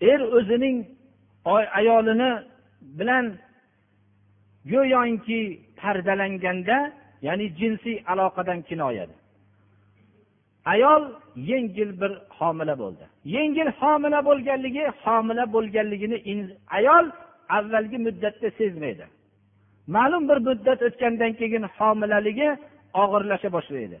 Er o'zining ayolini bilan go'yoki pardalanganda ya'ni jinsiy aloqadan kinoyada ayol yengil bir homila bo'ldi. Yengil homila bo'lganligi homila bo'lganligini ayol avvalgi muddatda sezmaydi. Ma'lum bir muddat o'tgandan keyin homilaligi og'irlasha boshlaydi.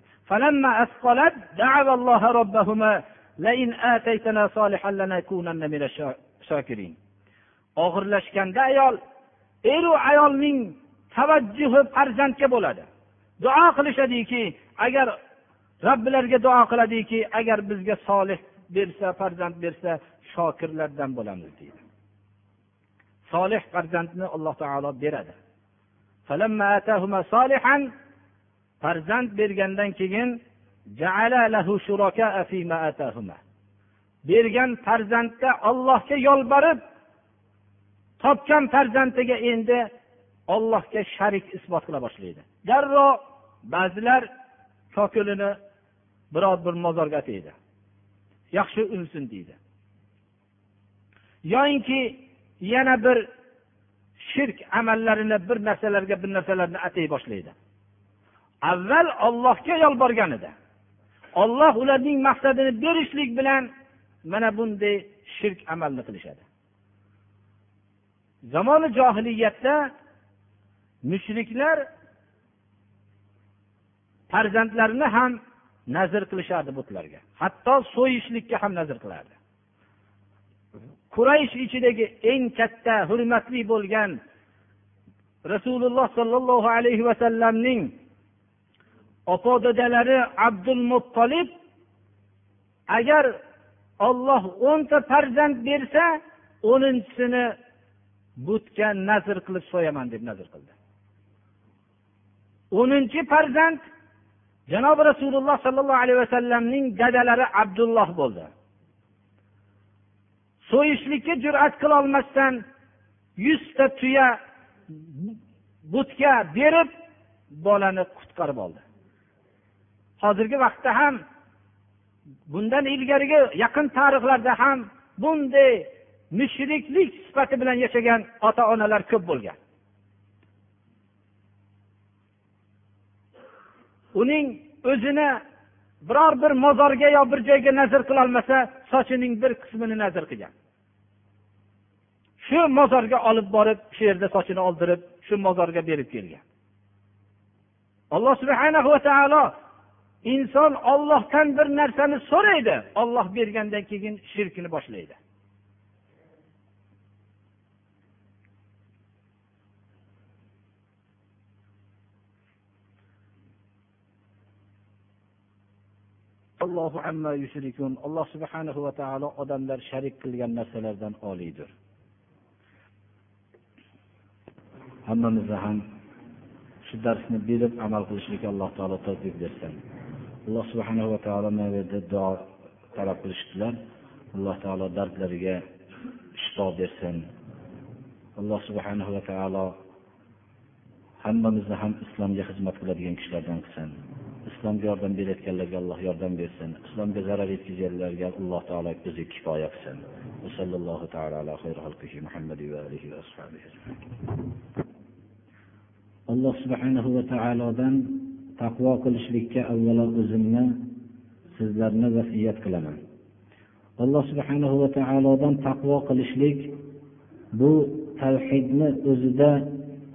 Og'irlashganda ayol eru ayolning tavajjuhi farzandga bo'ladi. Duo qilishadiki agar robbilariga duo qiladiki agar bizga solih bersa farzand bersa shokirlardan bo'lamiz deydi. Solih farzandni alloh taolo beradi. Farzand bergandan keyin bergan farzandda ollohga yolborib topgan farzandiga endi ollohga sharik isbot qila boshlaydi. Darrov ba'zilar ko'kilini biror bir mozorga ataydi. Yaxshi unsin deydi. Yoyinki yana bir shirk amallarini bir narsalarga bir narsalarni atay boshlaydi. Avval ollohga yolborgan edi olloh ularning maqsadini berishlik bilan mana bunday shirk amalni qilishadi. Zamoni johiliyatda mushriklar farzandlarini ham nazr qilishardi butlarga. Hatto so'yishlikka ham nazr qilardi. Quraysh ichidagi eng katta hurmatli bo'lgan rasululloh sollallohu alayhi vasallamning opa dadalari abdul muttolib agar olloh o'nta farzand bersa o'ninchisini butga nazr qilib so'yaman deb nazr qildi. O'ninchi farzand janobi rasululloh sollallohu alayhi vasallamning dadalari abdulloh bo'ldi. So'yishlikka jur'at qilolmasdan yuzta tuya butga berib bolani qutqarib oldi. Hozirgi vaqtda ham bundan ilgarigi yaqin tarixlarda ham bunday mushriklik sifati bilan yashagan ota onalar ko'p bo'lgan. Uning o'zini biror bir mozorga yo bir joyga nazr qilolmasa sochining bir qismini nazr qilgan. Shu mozorga olib borib shu yerda sochini oldirib shu mozorga berib kelgan. Alloh subhana va taolo inson ollohdan bir narsani so'raydi olloh bergandan keyin shirkni boshlaydi. Alloh subhanahu va taolo odamlar sharik qilgan narsalardan oliydir hammamizni ham shu darsni bilib amal qilishlikka alloh taolo tavfiq bersin. Alloh subhana va taolo mana bu yerda duo talab qilishibdilar. Alloh taolo dardlariga shifo bersin. Alloh subhana va taolo hammamizni ham islomga xizmat qiladigan kishilardan qilsin. Islomga yordam berayotganlarga alloh yordam bersin. Islomga zarar yetkazganlarga alloh taolo o'zi kifoya qilsin. Alloh subhanahu va taolodan taqvo qilishlikka avvalo o'zimni sizlarni vasiyat qilaman. Alloh subhanahu va taolodan taqvo qilishlik bu tavhidni o'zida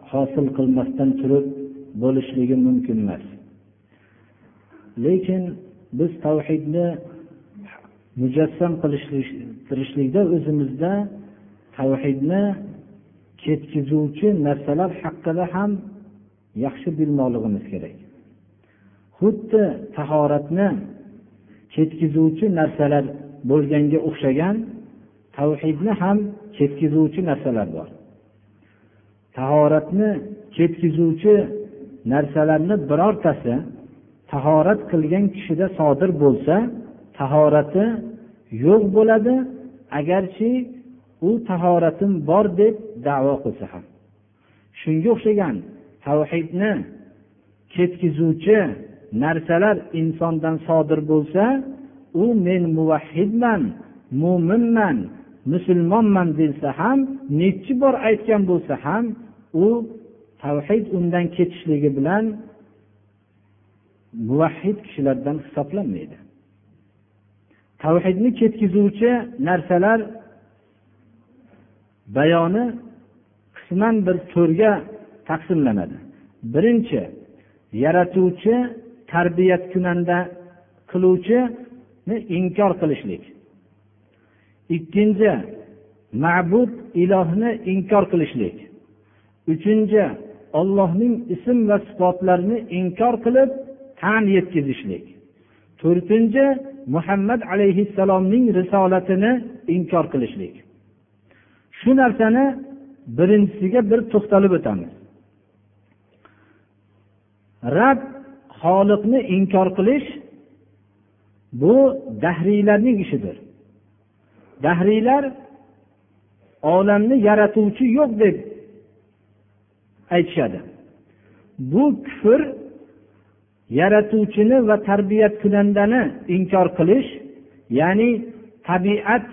hosil qilmasdan turib bo'lishligi mumkin emas. Lekin biz tavhidni mujassam qilishtirishlikda o'zimizda tavhidni ketkizuvchi narsalar haqida ham yaxshi bilmoqligimiz kerak. Xuddi tahoratni ketkizuvchi narsalar bo'lganga o'xshagan tavhidni ham ketkizuvchi narsalar bor. Tahoratni ketkizuvchi narsalarni birortasi tahorat qilgan kishida sodir bo'lsa tahorati yo'q bo'ladi agarchi u tahoratim bor deb davo qilsa ham. Shunga o'xshagan tavhidni ketkizuvchi narsalar insondan sodir bo'lsa u men muvahhidman mo'minman musulmonman desa ham nechi bor aytgan bo'lsa ham u tavhid undan ketishligi bilan muvahhid kishilardan hisoblanmaydi. Tavhidni ketkizuvchi narsalar bayoni qisman bir to'rga taqsimlanadi. Birinchi yaratuvchi tarbiyat kunanda qiluvchini inkor qilishlik. Ikkinchi ma'bud ilohni inkor qilishlik. Uchinchi ollohning ism va sifatlarini inkor qilib tan yetkazishlik. To'rtinchi muhammad alayhissalomning risolatini inkor qilishlik. Shu narsani birinchisiga bir to'xtalib o'tamiz. Rab xoliqni inkor qilish bu dahriylarning ishidir. Dahriylar olamni yaratuvchi yo'q deb aytishadi. Bu kufr yaratuvchini va tarbiyat kunandani inkor qilish ya'ni tabiat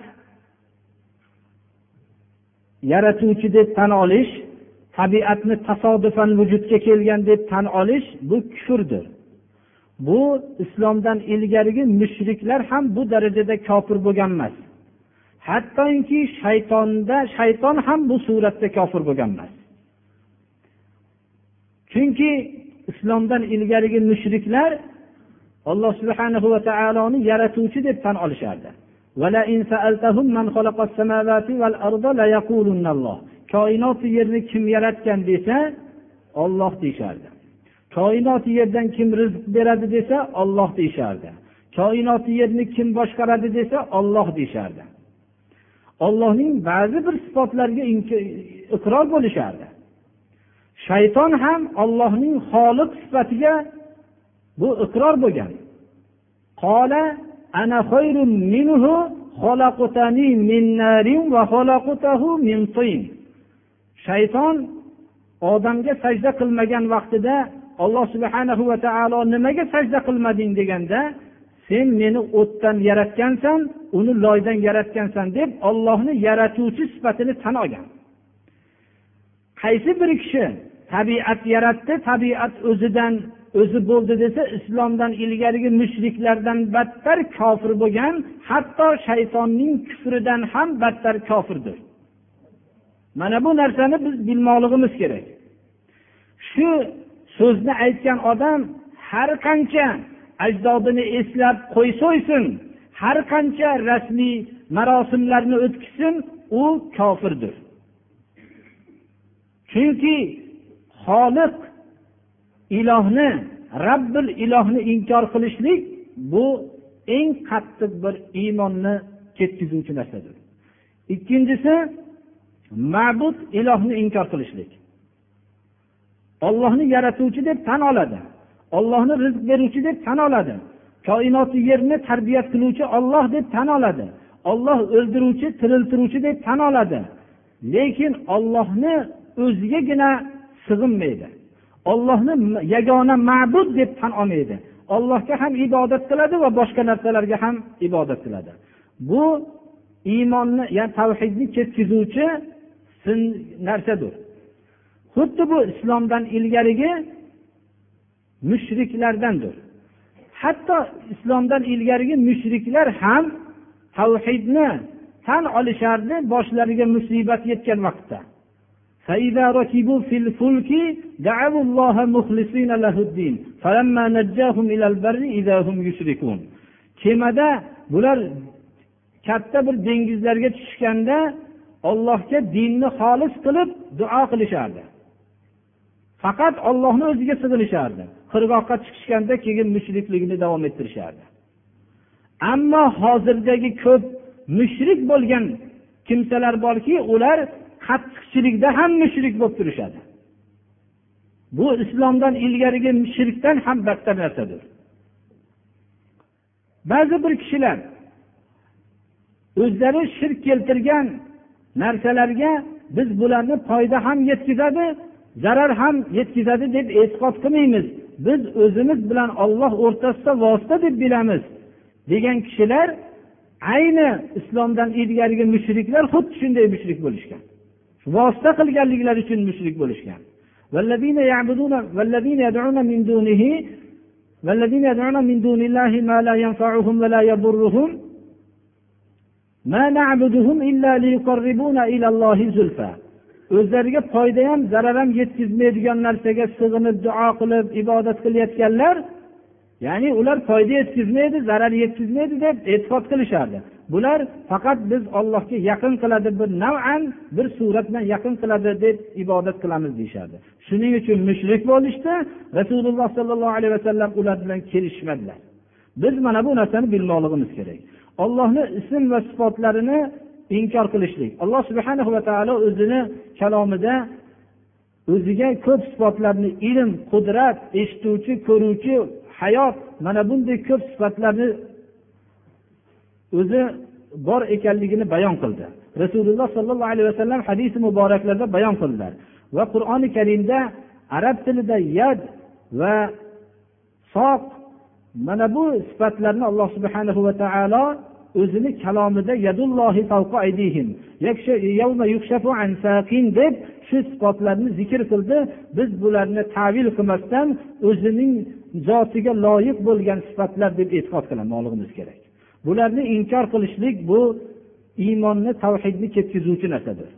yaratuvchi deb tan olish tabiatni tasodifan vujudga kelgan deb tan olish bu kufrdir. Bu islomdan ilgarigi mushriklar ham bu darajada kofir bo'lgan emas. Hattoki shaytonda shayton ham bu suratda kofir bo'lgan emas. Chunki islomdan ilgarigi mushriklar alloh subhanahu va taoloni yaratuvchi deb tan olishardi. Koinoti yerni kim yaratgan desa olloh deyishardi. Koinoti yerdan kim rizq beradi desa olloh deyishardi. Koinoti yerni kim boshqaradi desa olloh deyishardi. Ollohning ba'zi bir sifatlariga iqror bo'lishardi. Shayton ham ollohning xoliq sifatiga bu iqror bo'lgan. Ana minhu min narin min tin. Shayton odamga sajda qilmagan vaqtida alloh subhanahu va taolo nimaga sajda qilmading deganda sen meni o'tdan yaratgansan uni loydan yaratgansan deb ollohni yaratuvchi sifatini tan olgan. Qaysi bir kishi tabiat yaratdi tabiat o'zidan o'zi bo'ldi desa islomdan ilgarigi mushriklardan battar kofir bo'lgan hatto shaytonning kufridan ham battar kofirdir. Mana bu narsani biz bilmoqligimiz kerak. Shu so'zni aytgan odam har qancha ajdodini eslab qo'y so'ysin har qancha rasmiy marosimlarni o'tkazsin u kofirdir. Chunki xoliq ilohni rabbil ilohni inkor qilishlik bu eng qattiq bir iymonni ketkazuvchi narsadir. Ikkinchisi ma'bud ilohni inkor qilishlik. Ollohni yaratuvchi deb tan oladi. Ollohni rizq beruvchi deb tan oladi. Koinoti yerni tarbiyat qiluvchi olloh deb tan oladi. Olloh o'ldiruvchi tiriltiruvchi deb tan oladi. Lekin ollohni o'zigagina sig'inmaydi. Ollohni yagona ma'bud deb tan olmaydi. Ollohga ham ibodat qiladi va boshqa narsalarga ham ibodat qiladi. Bu iymonni ya'ni tavhidni ketkazuvchi narsadir. xuddi bu islomdan ilgarigi mushriklardandir hatto islomdan ilgarigi mushriklar ham tavhidni tan olishardi boshlariga musibat yetgan vaqtda فإذا ركبوا في الفلك دعوا الله مخلصين له الدين فلما نجاهم إلى البر إذا هم يشركون kemada bular katta bir dengizlarga tushganda ollohga dinni xolis qilib duo qilishardi Faqat ollohni o'ziga sig'inishardi. Qirg'oqqa chiqishganda keyin mushrikligini davom ettirishardi. Ammo hozirdagi ko'p mushrik bo'lgan kimsalar borki ular qattiqchilikda ham mushrik bo'lib turishadi. Bu islomdan ilgarigi shirkdan ham battar narsadir. Ba'zi bir kishilar o'zlari shirk keltirgan narsalarga biz bularni foyda ham yetkazadi zarar ham yetkazadi deb e'tiqod qilmaymiz biz o'zimiz bilan olloh o'rtasida vosita deb bilamiz degan kishilar ayni islomdan ilgarigi mushriklar xuddi shunday mushrik bo'lishgan vosita qilganliklari uchun mushrik bo'lishgan والذين يعبدون والذين يدعون من دونه والذين يدعون من دون الله ما لا ينفعهم ولا يضرهم ما نعبدهم إلا ليقربونا إلى الله زلفى o'zlariga foyda ham zarar ham yetkazmaydigan narsaga sig'inib duo qilib ibodat qilayotganlar ya'ni ular foyda yetkazmaydi zarar yetkazmaydi deb e'tiqod qilishardi. Bular faqat biz ollohga yaqin qiladi bir nav'an bir surat bilan yaqin qiladi deb ibodat qilamiz deyishardi. Shuning uchun mushrik bo'lishdi. Rasululloh sollallohu alayhi vasallam ular bilan kelishmadilar. Biz mana bu narsani bilmoqligimiz kerak. Ollohni ism va sifatlarini inkor qilishlik. Alloh subhana va taolo o'zini kalomida o'ziga ko'p sifatlarni ilm qudrat eshituvchi ko'ruvchi hayot mana bunday ko'p sifatlarni o'zi bor ekanligini bayon qildi. Rasululloh sollallohu alayhi vasallam hadisi muboraklarda bayon qildilar. Va qur'oni karimda arab tilida yad va soq mana bu sifatlarni alloh subhanahu va taolo o'zini kalomida yadullohi deb shu sifatlarni zikr qildi. Biz bularni tavil qilmasdan o'zining zotiga loyiq bo'lgan sifatlar deb e'tiqod qilmoqligimiz kerak. Bularni inkor qilishlik bu iymonni tavhidni ketkazuvchi narsadir.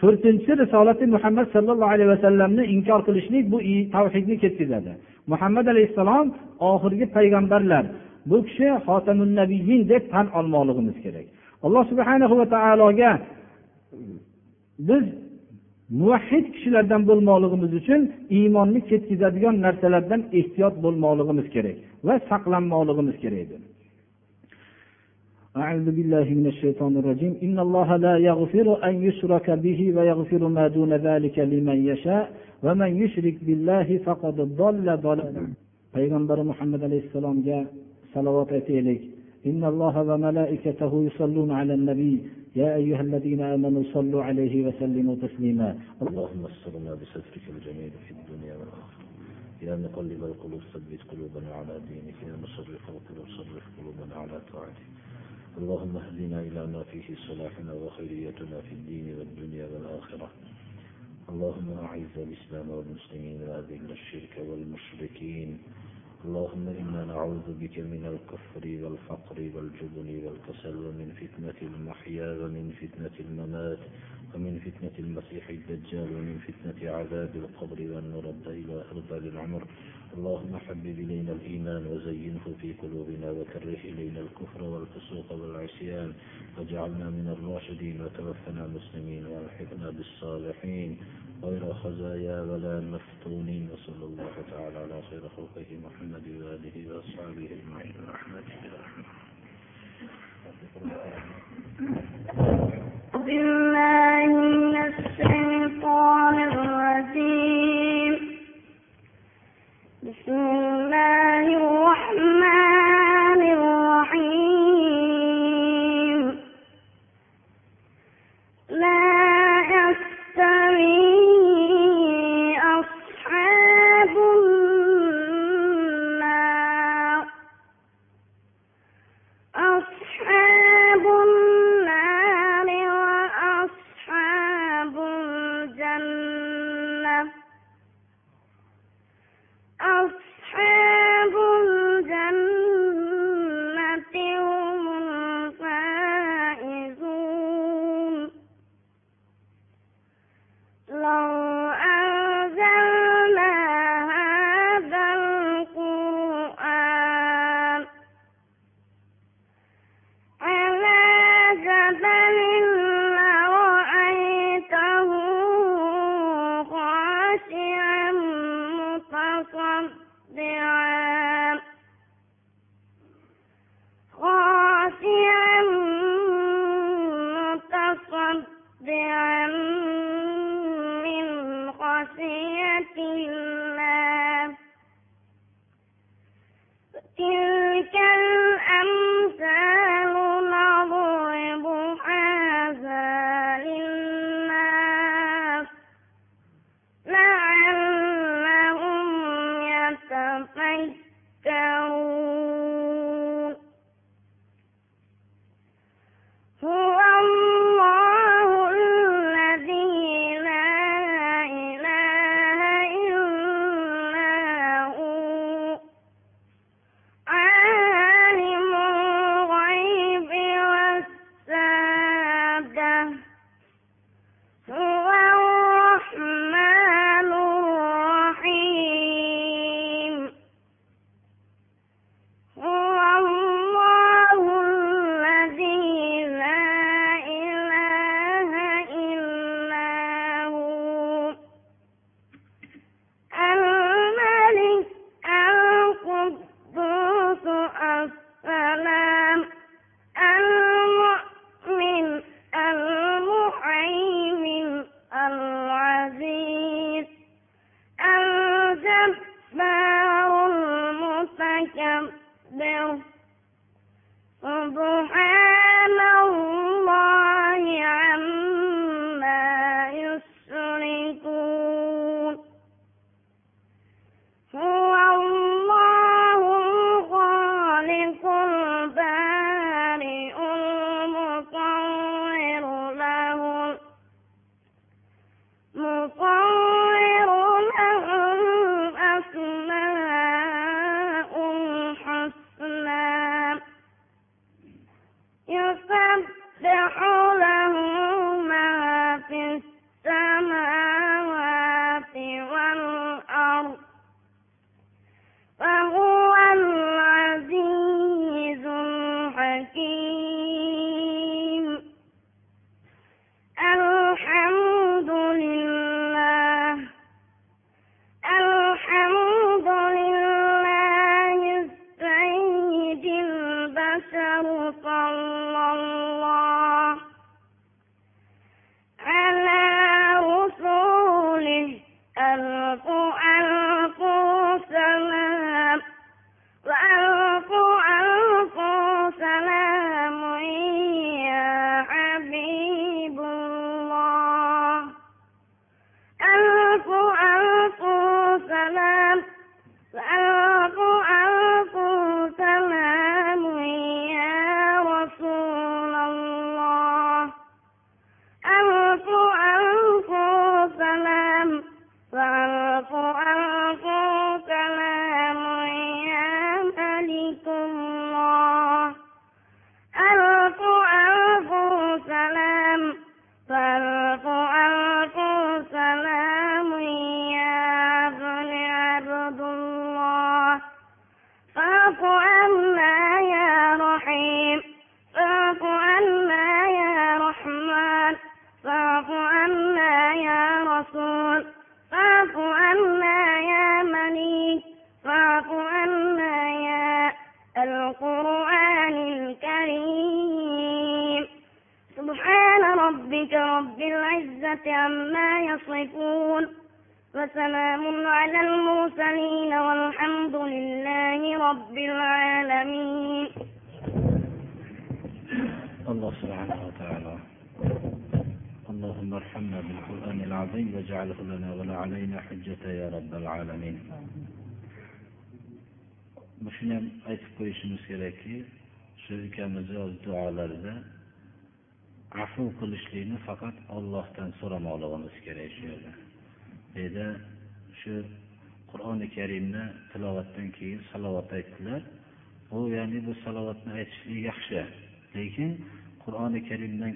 To'rtinchisi risolati muhammad sollallohu alayhi vasallamni inkor qilishlik bu tavhidni ketkazadi. Muhammad alayhissalom oxirgi payg'ambarlar bu kishi xotamun nabiyin deb tan olmoqligimiz kerak alloh subhanahu va taologa biz muvahhid kishilardan bo'lmoqligimiz uchun iymonni ketkazadigan narsalardan ehtiyot bo'lmoqligimiz kerak va saqlanmoqligimiz kerak أعوذ بالله من الشيطان الرجيم إن الله لا يغفر أن يشرك به ويغفر ما دون ذلك لمن يشاء ومن يشرك بالله فقد ضل ضلالا payg'ambari muhammad alayhissalomga salovat aytaylik إن الله وملائكته يصلون على النبي. يا أيها الذين آمنوا صلوا عليه وسلموا تسليما. اللهم استرنا بسترك الجميل في الدنيا والآخرة. يا مقلب القلوب ثبت قلوبنا على دينك. يا مصرف القلوب صرف قلوبنا على طاعتك. اللهم اهدنا إلى ما فيه صلاحنا وخيريتنا في الدين والدنيا والآخرة. اللهم أعز الإسلام والمسلمين وأذل الشرك والمشركين. اللهم إنا نعوذ بك من الكفر والفقر والجبن والكسل ومن فتنة المحيا ومن فتنة الممات ومن فتنة المسيح الدجال ومن فتنة عذاب القبر وأن نرد إلى أرض العمر اللهم حبب إلينا الإيمان وزينه في قلوبنا وكره إلينا الكفر والفسوق والعصيان. واجعلنا من الراشدين وتوفنا مسلمين وألحقنا بالصالحين. غير خزايا ولا مفتونين وصلى الله تعالى على خير خلقه محمد وآله وأصحابه أجمعين. برحمته بالله من الشيطان الرجيم. بسم الله الرحمن qur'oni karimni tilovatdan keyin salovat aytdilar bu ya'ni bu salovatni aytishlik yaxshi lekin qur'oni karimdan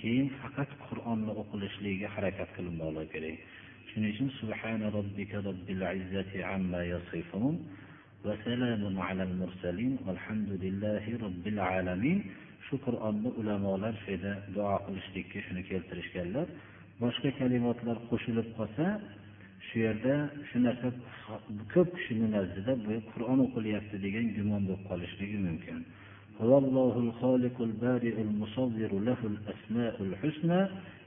keyin faqat qur'onni o'qilishligiga harakat qilinmoqligi kerak shuning uchun subhana robbika robbil izzati amma yasifun وسلام على المرسلين والحمد لله رب العالمين shu qur'onni ulamolar shu yerda duo qilishlikka shuni keltirishganlar boshqa kalimotlar qo'shilib qolsa shu yerda shu narsa ko'p kishini nazdida bu qur'on o'qilyapti degan gumon bo'lib qolishligi mumkin هو الله الخالق البارئ المصور له الأسماء الحسنى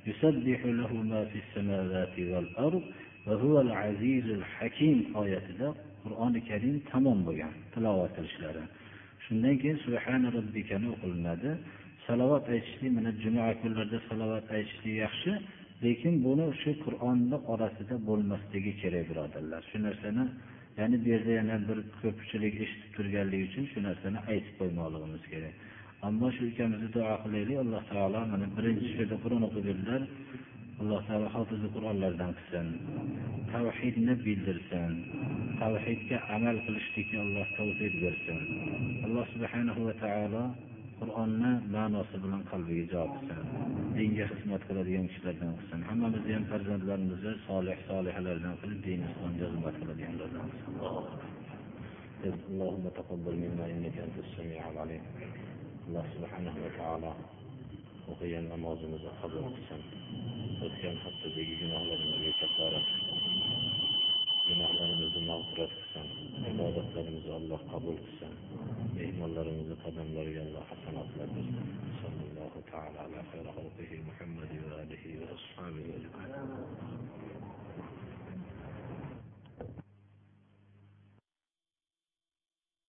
يسبح له ما في السماوات والأرض وهو العزيز الحكيم آية qur'oni karim tamom bo'lgan tilovat qilishlari shundan keyin subhana robbikani o'qilinadi salovat aytishlik mana juma kunlarida salovat aytishlik yaxshi Lekin buni shu qur'onni orasida bo'lmasligi kerak birodarlar. Shu narsani ya'ni bu yerda yana bir ko'pchilik eshitib turganligi uchun shu narsani aytib qo'ymoqligimiz kerak. Ammo shu ukamizni duo qilaylik alloh taolo mana birinchi shu yerda qur'on yurdilar. Alloh taolo hofizi qur'onlardan qilsin tavhidni bildirsin tavhidga amal qilishlikka alloh tavfiq bersin. Alloh subhanahu va taolo qur'onni ma'nosi bilan qalbiga jo qilsin dinga xizmat qiladigan kishilardan qilsin hammamizni ham farzandlarimizni solih solihalardan qilib din islomga xizmat qiladiganlardan qilsin اللهم تقبل منا انك انت السميع العليم الله سبحانه وتعالى o'qigan namozimizni qabul qilsin o'tgan haftadagi gunohlarimizga kaforat Günahlarımızı mağfiret kılsın. İbadetlerimizi Allah kabul kılsın. Mehmallarımızı kadınları Allah hasanatlar kılsın. Sallallahu taala ala hayra halkihi Muhammed ve alihi ve ashabihi.